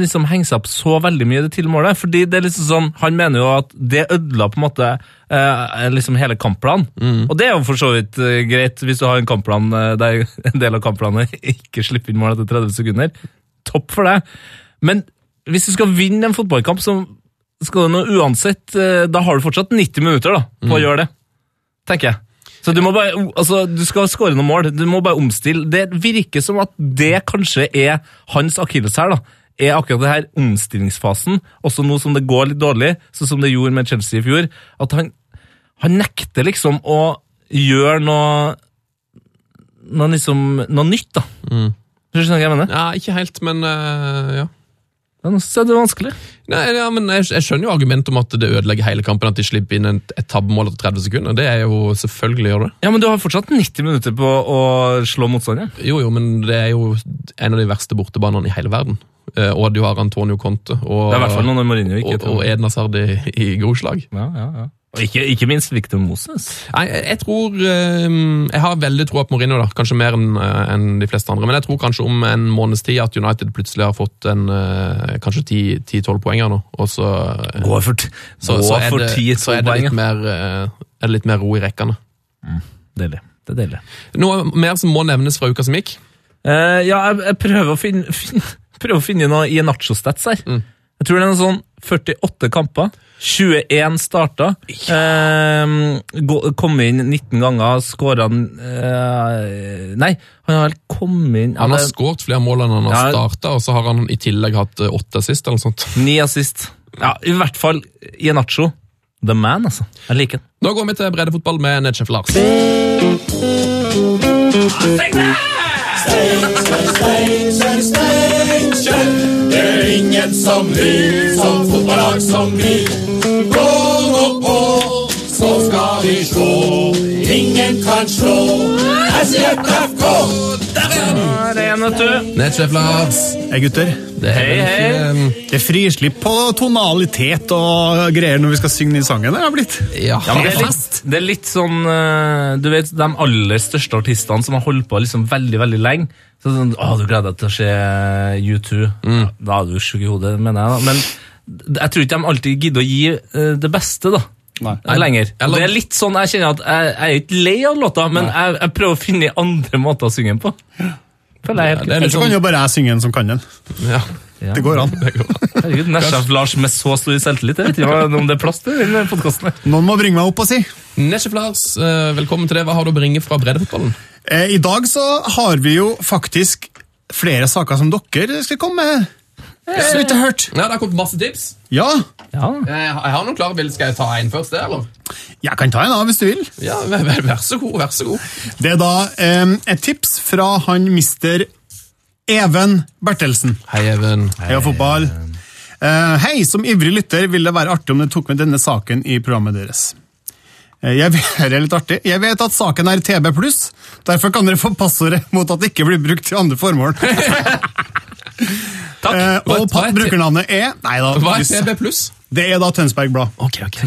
Speaker 3: liksom henger seg opp så veldig mye i det tilmålet. Fordi det er liksom sånn, Han mener jo at det ødela på en måte eh, liksom hele kampplanen. Og det er jo for så vidt eh, greit hvis du har en kampplan eh, der en del av kampplanen ikke slipper inn mål etter 30 sekunder. Topp for det. Men hvis du skal vinne en fotballkamp, så skal du nå uansett eh, Da har du fortsatt 90 minutter da, på å gjøre det. Tenker jeg. Så du må bare, altså, du skal skåre noen mål, du må bare omstille. Det virker som at det kanskje er hans akilleshæl. da. Er akkurat det her omstillingsfasen, også nå som det går litt dårlig, sånn som det gjorde med Chelsea i fjor. At han, han nekter liksom å gjøre noe noe, liksom, noe nytt, da. Du skjønner hva jeg mener?
Speaker 4: Ja, ikke helt, men uh, ja.
Speaker 3: Ja, så er det vanskelig.
Speaker 4: Nei, ja, men jeg, jeg skjønner jo argumentet om at det ødelegger hele kampen at de slipper inn et, et tabbemål etter 30 sekunder. Det er jo selvfølgelig gjør det.
Speaker 3: Ja, Men du har fortsatt 90 minutter på å slå motstanderen.
Speaker 4: Jo, jo, men det er jo en av de verste bortebanene i hele verden. Eh, og du har Antonio Conte og,
Speaker 3: Det er i hvert fall noen Mourinho ikke
Speaker 4: og, og Edna Sardi i, i groslag.
Speaker 3: Ja, ja, ja. Og ikke, ikke minst Victor Moses.
Speaker 4: Nei, jeg, tror eh, Jeg har veldig tro på Mourinho, da, kanskje mer enn en de fleste andre. Men jeg tror kanskje om en måneds tid at United plutselig har fått en eh, kanskje 10-12 poenger nå. Og så, eh,
Speaker 3: Gå for,
Speaker 4: så,
Speaker 3: gå
Speaker 4: så, er,
Speaker 3: for
Speaker 4: det,
Speaker 3: 10
Speaker 4: så er, det litt mer, eh, er det litt mer ro i rekkene.
Speaker 3: Deilig. Det er deilig.
Speaker 4: Noe mer som må nevnes fra uka som gikk?
Speaker 3: Uh, ja, jeg, jeg prøver å finne, finne, prøver å finne noe i Nacho-stats her.
Speaker 4: Mm.
Speaker 3: Jeg tror det er noe sånn 48 kamper. 21 starter. Eh, gå- kom inn 19 ganger, skåra eh, Nei, han har vel kommet inn
Speaker 4: Han har skåret flere mål enn han har
Speaker 3: Ja.
Speaker 4: starta, og så har han i tillegg hatt eh, åtte assist eller noe sånt.
Speaker 3: Ni assist. Ja, I hvert fall i Nacho. The man, altså. Jeg liker den.
Speaker 4: Nå går vi til breddefotball med Nedsjef Steinkjer.
Speaker 11: Det er ingen som vi, som fotballag som vi. Gå nå på, så skal vi slå. Ingen kan slå SJFK. Der er den!
Speaker 3: Er vet du.
Speaker 4: Lars.
Speaker 12: Hei, gutter.
Speaker 4: Det er
Speaker 3: Hei, hei.
Speaker 12: Det er frislipp på tonalitet og greier når vi skal synge den sangen. Det har blitt.
Speaker 4: Ja,
Speaker 3: Ja, det, er litt, det er litt sånn eh, Du vet, de aller største artistene som har holdt på liksom veldig veldig lenge. Så sånn, å, Du gleder deg til å se U2. Mm. da er du sjuk i hodet, mener jeg. da. Men jeg tror ikke de alltid gidder å gi eh, det beste da,
Speaker 12: Nei.
Speaker 3: lenger. Og Det er litt sånn, Jeg kjenner at jeg, jeg er ikke lei av låta, men jeg, jeg prøver å finne andre måter å synge den på. Føler jeg helt
Speaker 4: det er
Speaker 12: Eller så kan
Speaker 4: sånn,
Speaker 12: jo bare jeg synge en som kan den.
Speaker 4: ja.
Speaker 3: Ja.
Speaker 12: Det går an.
Speaker 3: Herregud, Nesjef Lars med så stor selvtillit. Jeg vet ikke om det er plass til i denne podkasten.
Speaker 12: Noen må bringe meg opp og si.
Speaker 4: Nesjef Lars, eh, velkommen til det. Hva har du å bringe fra breddefotballen?
Speaker 12: Eh, I dag så har vi jo faktisk flere saker som dere skal komme med. Så vidt jeg har hørt.
Speaker 4: Ja, Det har kommet masse tips.
Speaker 12: Ja,
Speaker 3: Ja.
Speaker 4: Jeg har jeg har noen klare bilder. Skal jeg ta en først, det, eller?
Speaker 12: jeg kan ta en av hvis du vil.
Speaker 4: Ja, vær, vær, vær så god, vær så god.
Speaker 12: Det er da eh, et tips fra han mister Even Bertelsen.
Speaker 4: Hei, Even.
Speaker 12: Heia fotball. Eh, hei, som ivrig lytter vil det være artig om dere tok med denne saken i programmet deres. Eh, jeg vet, det er litt artig. Jeg vet at saken er TB+, derfor kan dere få passordet mot at det ikke blir brukt til andre formål.
Speaker 3: Takk.
Speaker 12: Eh, og
Speaker 4: hva er
Speaker 12: brukernavnet er Nei da.
Speaker 4: Hva er TB pluss?
Speaker 12: Det er da Tønsberg Blad.
Speaker 3: Ok, ok.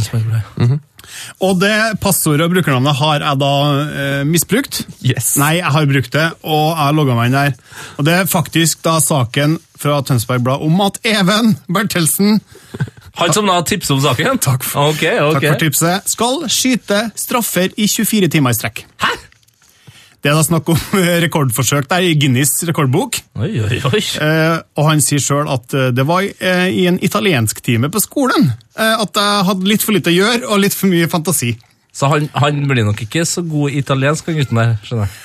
Speaker 12: Og det passordet og brukernavnet har jeg da eh, misbrukt.
Speaker 4: Yes.
Speaker 12: Nei, jeg har brukt det, og jeg logga meg inn der. Og det er faktisk da saken fra Tønsberg Blad om at Even Bertelsen
Speaker 3: Han som da tipser om saken?
Speaker 12: Takk for-
Speaker 3: okay, okay.
Speaker 12: Takk for tipset. Skal skyte straffer i 24 timer i strekk.
Speaker 3: Hæ?
Speaker 12: Det er da snakk om rekordforsøk der i Guinness rekordbok.
Speaker 3: Oi, oi, oi.
Speaker 12: Eh, og han sier sjøl at eh, det var eh, i en italiensk time på skolen eh, at jeg hadde litt for lite å gjøre og litt for mye fantasi.
Speaker 3: Så han, han blir nok ikke så god i italiensk, han gutten der. skjønner jeg.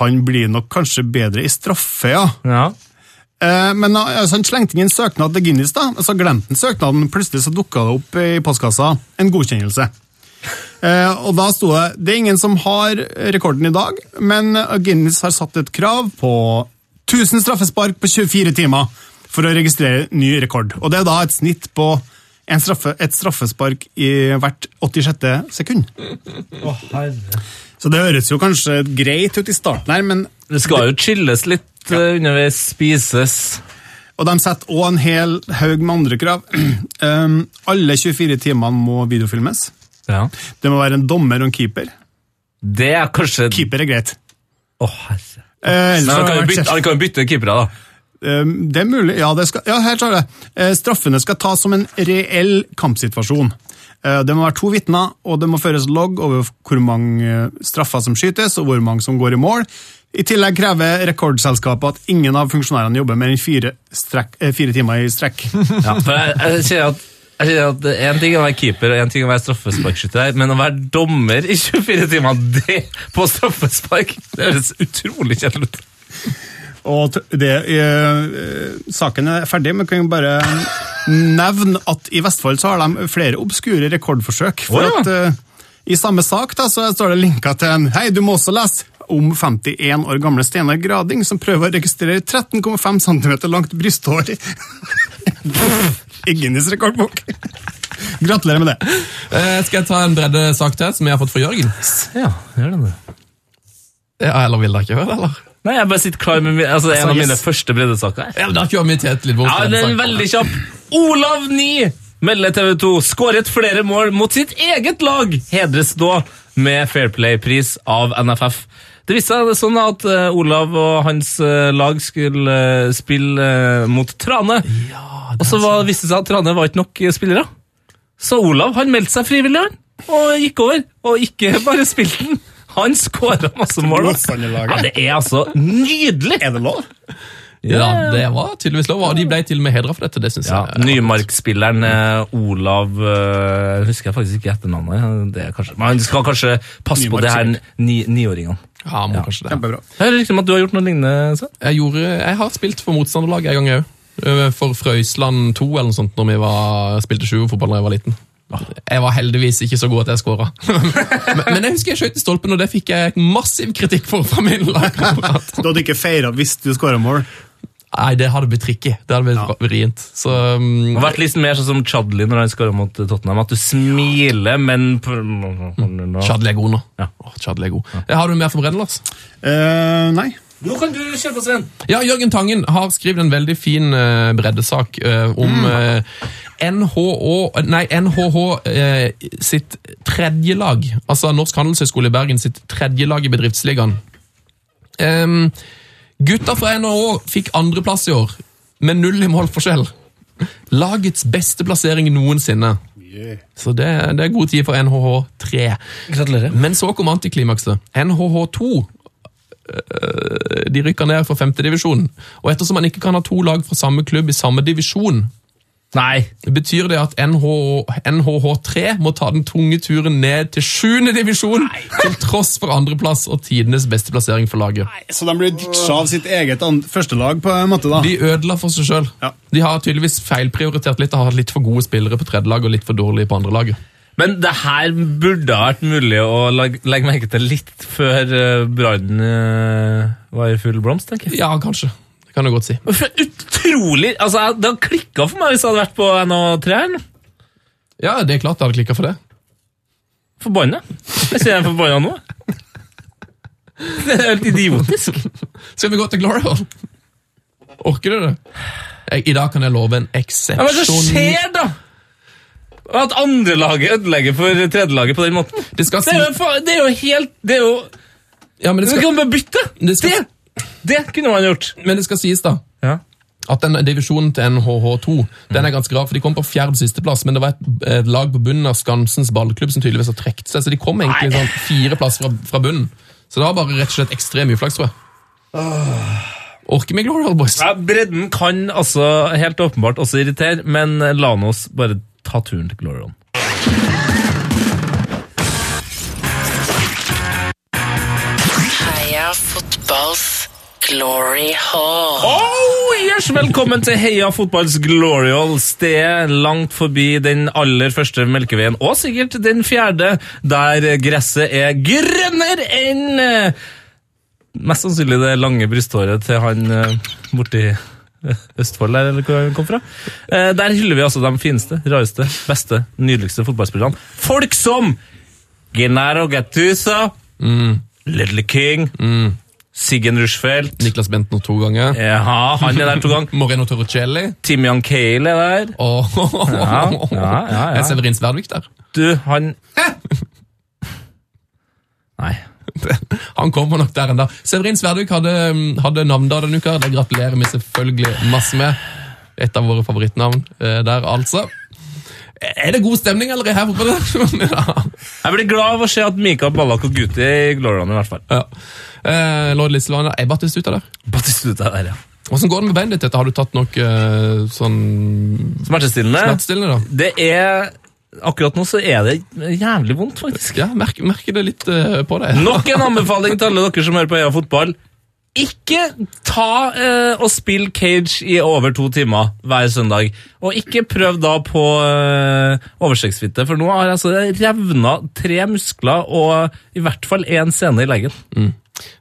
Speaker 12: Han blir nok kanskje bedre i straffe, ja.
Speaker 3: Ja.
Speaker 12: Eh, Men altså, han slengte inn en søknad til Guinness, da, så glemte han søknaden. Plutselig så dukka det opp i postkassa en godkjennelse. Eh, og da sto det det er ingen som har rekorden i dag, men Guinness har satt et krav på 1000 straffespark på 24 timer for å registrere ny rekord. Og det er da et snitt på en straffe, et straffespark i hvert 86. sekund. Så det høres jo kanskje greit ut i starten her, men
Speaker 3: Det skal jo chilles litt ja. underveis, spises.
Speaker 12: Og de setter òg en hel haug med andre krav. Um, alle 24 timene må videofilmes.
Speaker 3: Ja.
Speaker 12: Det må være en dommer og en keeper.
Speaker 3: Det er kanskje
Speaker 12: Keeper er greit.
Speaker 3: Å, herre.
Speaker 12: Eh,
Speaker 3: Men han kan jo bytte, han kan bytte keepere, da.
Speaker 12: Um, det er mulig. Ja, det skal, ja her står det. Eh, straffene skal tas som en reell kampsituasjon. Eh, det må være to vitner, og det må føres logg over hvor mange eh, straffer som skytes, og hvor mange som går i mål. I tillegg krever rekordselskapet at ingen av funksjonærene jobber mer enn fire, strekk, eh, fire timer i strekk.
Speaker 3: Ja, for jeg, jeg sier at En ting er å være keeper og en ting er å være straffesparkskytter, men å være dommer i 24 timer det på straffespark Det høres utrolig kjedelig ut.
Speaker 12: Og det, eh, saken er ferdig, men kan jo bare nevne at i Vestfold så har de flere obskure rekordforsøk. For
Speaker 3: oh, ja.
Speaker 12: at eh, I samme sak da, så står det linka til en Hei, du må også lese om 51 år gamle Steinar Grading som prøver å registrere 13,5 cm langt brysthår i, Guinness rekordbok. Gratulerer med det.
Speaker 4: Eh, skal jeg ta en breddesak til, som jeg har fått fra Jørgen?
Speaker 3: Ja, gjør den det.
Speaker 4: Ja, eller vil dere ikke høre det, eller?
Speaker 3: Nei, jeg bare sitter klar med min, altså, en av
Speaker 4: yes.
Speaker 3: mine første breddesaker.
Speaker 4: Ja, men Da kjører vi
Speaker 3: Ja, det er veldig kjapp. Olav Ni melder TV 2 skåret flere mål mot sitt eget lag. Hedres da med Fairplay-pris av NFF. Det viste seg sånn at eh, Olav og hans eh, lag skulle eh, spille mot Trane. og så var, viste det seg at Trane var ikke nok spillere. Så Olav han meldte seg frivillig han, og gikk over. Og ikke bare spilte den. Han skåra masse mål. Ja, det er altså nydelig!
Speaker 12: Er det lov?
Speaker 4: Ja, det var tydeligvis lov, og de ble til og med hedra for dette. det synes
Speaker 3: Ja,
Speaker 4: jeg.
Speaker 3: Nymark-spilleren eh, Olav øh, Husker jeg faktisk ikke etternavnet. Det er kanskje, men han skal kanskje passe på det her ni, niåringene.
Speaker 4: Ja, må kanskje det.
Speaker 12: Kjempebra.
Speaker 3: Jeg hører rykter om at du har gjort noe lignende. Sven.
Speaker 4: Jeg, gjorde, jeg har spilt for motstanderlag en gang òg. For Frøysland 2 eller noe sånt, når vi var, spilte sjuerfotball da jeg var liten. Jeg var heldigvis ikke så god at jeg skåra. men, men jeg husker jeg skjøt i stolpen, og det fikk jeg massiv kritikk for fra min lagkamerat.
Speaker 12: Du hadde ikke feira hvis du skåra mål?
Speaker 4: Nei, det hadde blitt tricky. Det hadde blitt vrient. Så
Speaker 3: Det
Speaker 4: um,
Speaker 3: har vært litt mer sånn som Chadli når han skårer mot Tottenham. At du smiler, men
Speaker 4: Chadli er god nå.
Speaker 3: Ja.
Speaker 4: Oh, Chadli er god. Ja. Har du mer for Brenn, Lars?
Speaker 12: Uh, nei.
Speaker 3: Nå kan du kjøre Sven.
Speaker 4: Ja, Jørgen Tangen har skrevet en veldig fin uh, breddesak uh, om uh, NHO, nei, NHH sitt tredje lag, altså Norsk Handelshøyskole i Bergen sitt tredje lag i bedriftsligaen. Em, gutta fra NHO fikk andreplass i år, med null i målforskjell. Lagets beste plassering noensinne. Så det, det er god tid for NHH3.
Speaker 3: Gratulerer.
Speaker 4: Men så kom antiklimakset. NHH2 de rykker ned fra femtedivisjonen. Og ettersom man ikke kan ha to lag fra samme klubb i samme divisjon,
Speaker 3: Nei.
Speaker 4: Det betyr det at NH, NHH3 må ta den tunge turen ned til 7. divisjon, til tross for andreplass og tidenes beste plassering for laget.
Speaker 12: Så de blir ditcha av sitt eget førstelag på en måte, da?
Speaker 4: De ødela for seg sjøl.
Speaker 12: Ja.
Speaker 4: De har tydeligvis feilprioritert litt og har hatt litt for gode spillere på tredje lag og litt for dårlige på andre laget.
Speaker 3: Men det her burde ha vært mulig å legge, merke til litt før brannen eh, var i full blomst, tenker jeg.
Speaker 4: Ja, kanskje. Det kan du godt si.
Speaker 3: Utrolig altså, Det hadde klikka for meg hvis jeg hadde vært på NH3 her. nå.
Speaker 4: Ja, det er klart det hadde klikka for det.
Speaker 3: Forbanna. Jeg ser jeg er forbanna nå. Det er helt idiotisk.
Speaker 4: Skal vi gå til Glory Hall? Orker du det? Jeg, I dag kan jeg love en eksepsjon...
Speaker 3: Ja, men hva skjer, da? At andrelaget ødelegger for tredjelaget på den måten?
Speaker 4: Det skal
Speaker 3: Det er jo, det er jo helt Det er jo
Speaker 4: Ja, men det
Speaker 3: skal...
Speaker 4: skal,
Speaker 3: kan bare bytte!
Speaker 4: Det skal-
Speaker 3: Det, kunne man gjort.
Speaker 4: men det skal sies, da.
Speaker 3: Ja.
Speaker 4: At den divisjonen til NHH2 den er ganske rar, for de kom på fjerde sisteplass, men det var et, et lag på bunnen av Skansens ballklubb som tydeligvis har trukket seg, så de kom egentlig sånn fire plass fra, fra bunnen. Så det var bare rett og slett ekstrem uflaks, tror jeg. Orker vi Glory Hall, boys?
Speaker 3: Ja, bredden kan altså helt åpenbart også irritere, men la oss bare ta turen til Glorion.
Speaker 13: Glory Hall.
Speaker 3: Oh, yes, velkommen til Heia fotballs Glory Hall, Stedet langt forbi den aller første Melkeveien, og sikkert den fjerde, der gresset er grønnere enn eh, Mest sannsynlig det lange brysthåret til han eh, borti eh, Østfold, der, eller hvor han kom fra. Eh, Der hyller vi altså de fineste, rareste, beste, nydeligste fotballspillerne. Folk som Genaro Gattuso, Little King, Siggen Rushfeldt
Speaker 4: Niklas Bentner to ganger.
Speaker 3: Ja, han er der to ganger.
Speaker 4: Moreno Torricelli.
Speaker 3: Timian Cale er der.
Speaker 4: Oh,
Speaker 3: oh, oh, ja, ja, ja.
Speaker 4: Er Severin Sverdvik der?
Speaker 3: Du, han Nei.
Speaker 4: Han kommer nok der ennå. Severin Sverdvik hadde, hadde navnedag denne uka. Det gratulerer vi selvfølgelig masse med. Et av våre favorittnavn eh, der, altså. Er det god stemning eller i her på ja.
Speaker 3: Jeg blir glad av å se at Mika Ballak og Guti i Glorian, i hvert fall.
Speaker 4: ja. Eh, Lord Lisseland, er Batistuta der?
Speaker 3: Batistuta er der, ja.
Speaker 4: Hvordan går det med beinet ditt? Har du tatt nok eh, sånn
Speaker 3: Smertestillende?
Speaker 4: smertestillende? da?
Speaker 3: Det er Akkurat nå så er det jævlig vondt, faktisk.
Speaker 4: Ja, merker, merker det litt eh, på deg.
Speaker 3: Nok en anbefaling til alle dere som hører på Øya Fotball. Ikke ta eh, og spill cage i over to timer hver søndag. Og ikke prøv da på eh, oversiktsfitte, for nå har jeg altså revna tre muskler og i hvert fall én scene i leggen.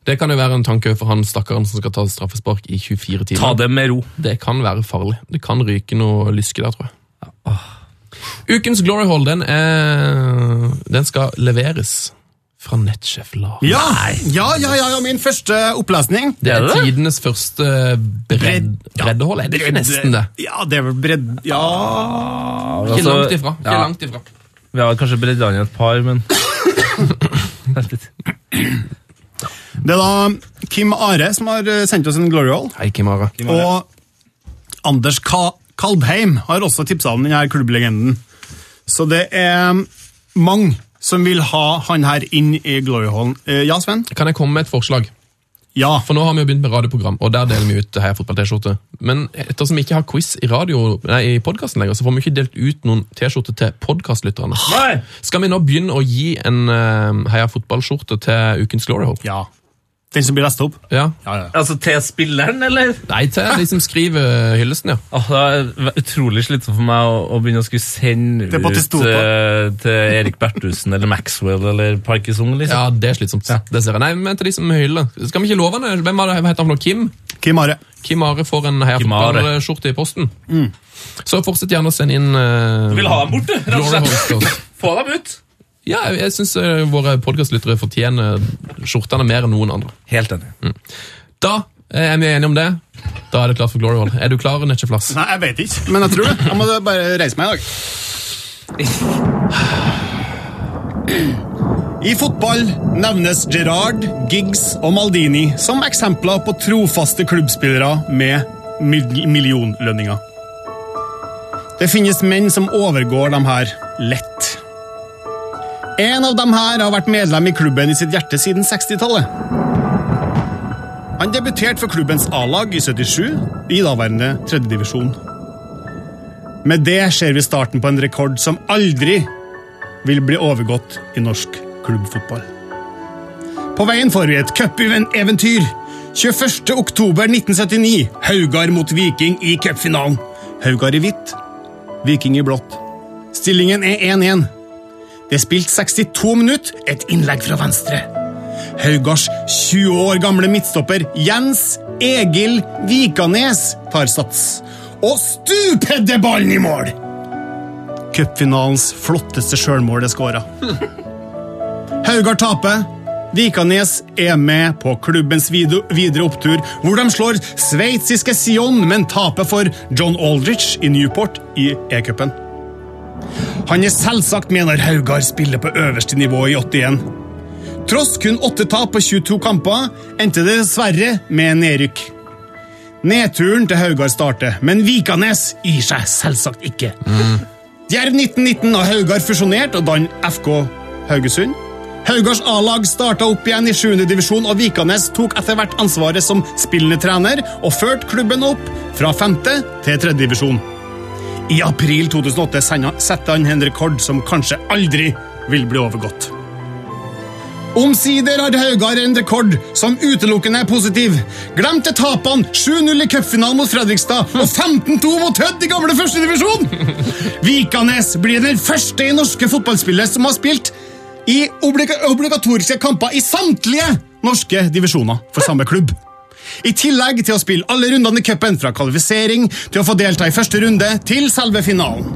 Speaker 4: Det kan jo være en tanke for han stakkaren som skal ta straffespark i 24 timer.
Speaker 3: Ta det med ro.
Speaker 4: Det kan være farlig. Det kan ryke noe lyske der, tror jeg. Ukens Glory Hall den, er, den skal leveres fra nettsjef Lars.
Speaker 12: Ja, ja, ja, ja, ja, min første opplesning.
Speaker 4: Det er
Speaker 3: Er det det?
Speaker 4: tidenes første bredd, breddehold. Er det ikke nesten det?
Speaker 12: Ja, det er vel bredd... Ja
Speaker 4: Ikke
Speaker 3: Altså,
Speaker 4: langt ifra. Ikke langt ifra.
Speaker 3: Vi har kanskje bredda i et par, men Vent litt.
Speaker 12: Det er da Kim Are som har eh, sendt oss en Glory Hall.
Speaker 4: Hei, Kim Are.
Speaker 12: Og Anders Ka Kalbheim har også tipsa om denne klubblegenden. Så det er mange som vil ha han her inn i Glory Hallen. Eh, Ja, Sven?
Speaker 4: Kan jeg komme med et forslag?
Speaker 12: Ja.
Speaker 4: For nå har vi jo begynt med radioprogram, og der deler vi ut Heia fotball-T-skjorte. Men ettersom vi ikke har quiz i radio, nei, i podkasten lenger, så får vi ikke delt ut noen T-skjorte til podkastlytterne. Skal vi nå begynne å gi en uh, Heia fotball-skjorte til ukens Glory Hall?
Speaker 12: Ja. Den som blir lest opp?
Speaker 4: Ja.
Speaker 12: Ja, ja.
Speaker 3: Altså til spilleren, eller?
Speaker 4: Nei, til de som skriver hyllesten, ja.
Speaker 3: Oh, det er utrolig slitsomt for meg å, å begynne å skulle sende ut eh, til Erik Bertussen eller Maxwell eller Parkinson, liksom.
Speaker 4: Ja, det er slitsomt. Det ser jeg. Nei, men til de som hyller. Skal vi ikke love henne? Hvem var det, hva heter han noe? Kim?
Speaker 12: Kim Are.
Speaker 4: Kim Are får en Heia
Speaker 3: Kim Are.
Speaker 4: fotball-skjorte i posten. Så fortsett gjerne å sende inn uh,
Speaker 3: Du vil ha dem bort, du. Få dem ut!
Speaker 4: Ja, jeg syns våre podkastlyttere fortjener skjortene mer enn noen andre.
Speaker 3: Helt enig.
Speaker 4: Da eh, er vi enige om det. Da er det klart for Glory Hall. Er du klar, Netchef Flass?
Speaker 12: Nei, jeg vet ikke, men jeg tror det. Jeg må bare reise meg i dag. I fotball nevnes Gerrard, Giggs og Maldini som eksempler på trofaste klubbspillere med millionlønninger. Det finnes menn som overgår dem her lett. En av dem her har vært medlem i klubben i sitt hjerte siden 60-tallet. Han debuterte for klubbens A-lag i 77, i daværende tredjedivisjon. Med det ser vi starten på en rekord som aldri vil bli overgått i norsk klubbfotball. På veien får vi et cupeventyr. 21. oktober 1979. Haugar mot Viking i cupfinalen. Haugar i hvitt, Viking i blått. Stillingen er 1-1. Det er spilt 62 minutter, et innlegg fra venstre. Haugars 20 år gamle midtstopper Jens Egil Vikanes tar sats. Og stupedde ballen i mål! Cupfinalens flotteste sjølmål er skåra. Haugar taper. Vikanes er med på klubbens videre opptur, hvor de slår sveitsiske Sion, men taper for John Aldrich i Newport i E-cupen. Han er selvsagt med når Haugar spiller på øverste nivå i 81. Tross kun åtte tap på 22 kamper endte det dessverre med nedrykk. Nedturen til Haugar starter, men Vikanes gir seg selvsagt ikke. Jerv 1919 og Haugar fusjonerte og dannet FK Haugesund. Haugars A-lag starta opp igjen i 7. divisjon, og Vikanes tok etter hvert ansvaret som spillende trener og førte klubben opp fra 5. til 3. divisjon. I april 2008 senda- satte han en rekord som kanskje aldri vil bli overgått. Omsider har Haugar en rekord som utelukkende er positiv. Glemte tapene 7-0 i cupfinalen mot Fredrikstad og 15-2 mot Hødd i gamle førstedivisjon! Vikanes blir den første i norske fotballspillet som har spilt i obligatoriske kamper i samtlige norske divisjoner for samme klubb. I tillegg til å spille alle rundene i cupen, fra kvalifisering til å få delta i første runde til selve finalen.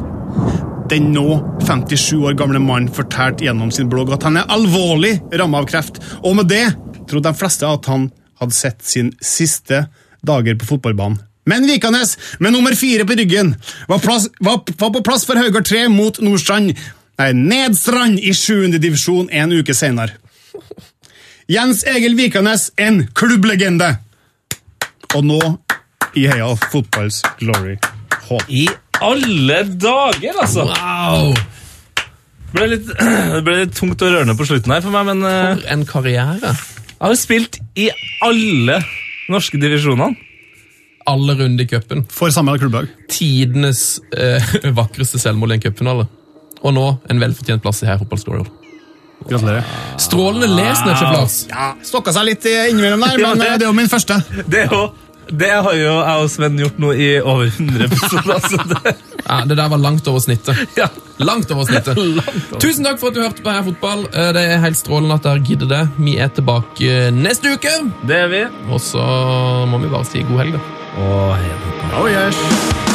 Speaker 12: Den nå 57 år gamle mannen fortalte gjennom sin blogg at han er alvorlig ramma av kreft, og med det trodde de fleste at han hadde sett sin siste dager på fotballbanen. Men Vikanes, med nummer fire på ryggen, var, plass, var, var på plass for Haugar 3 mot Nordstrand, nei, Nedstrand i 7. divisjon en uke senere. Jens Egil Vikanes, en klubblegende. Og nå i Heia Fotballs Glory Håp.
Speaker 3: I alle dager, altså!
Speaker 4: Wow!
Speaker 3: Det ble litt, det ble litt tungt og rørende på slutten her for meg, men eh,
Speaker 4: For en karriere.
Speaker 3: jeg har spilt i alle norske divisjonene.
Speaker 4: Alle runder i cupen.
Speaker 12: For samme klubblag.
Speaker 4: Tidenes eh, vakreste selvmål i en cupfinale. Og nå en velfortjent plass i her fotballstory.
Speaker 12: Gratulerer.
Speaker 4: Strålende lest, Netchef
Speaker 12: Ja, Stokka seg litt eh, innimellom der, men
Speaker 3: det-
Speaker 12: eh, det er jo min første.
Speaker 3: Det, er jo, det har jo jeg og Sven gjort nå i over 100 episoder. Så det,
Speaker 4: Ja, det der var langt over snittet.
Speaker 3: ja.
Speaker 4: Langt over snittet.
Speaker 3: Langt over.
Speaker 4: Tusen takk for at du hørte på Her Fotball. Eh, Det er helt strålende at dere gidder det. Vi er tilbake eh, neste uke.
Speaker 3: Det er vi.
Speaker 4: Og så må vi bare si god helg, da.
Speaker 3: Og heia fotball.
Speaker 12: Oh, yes.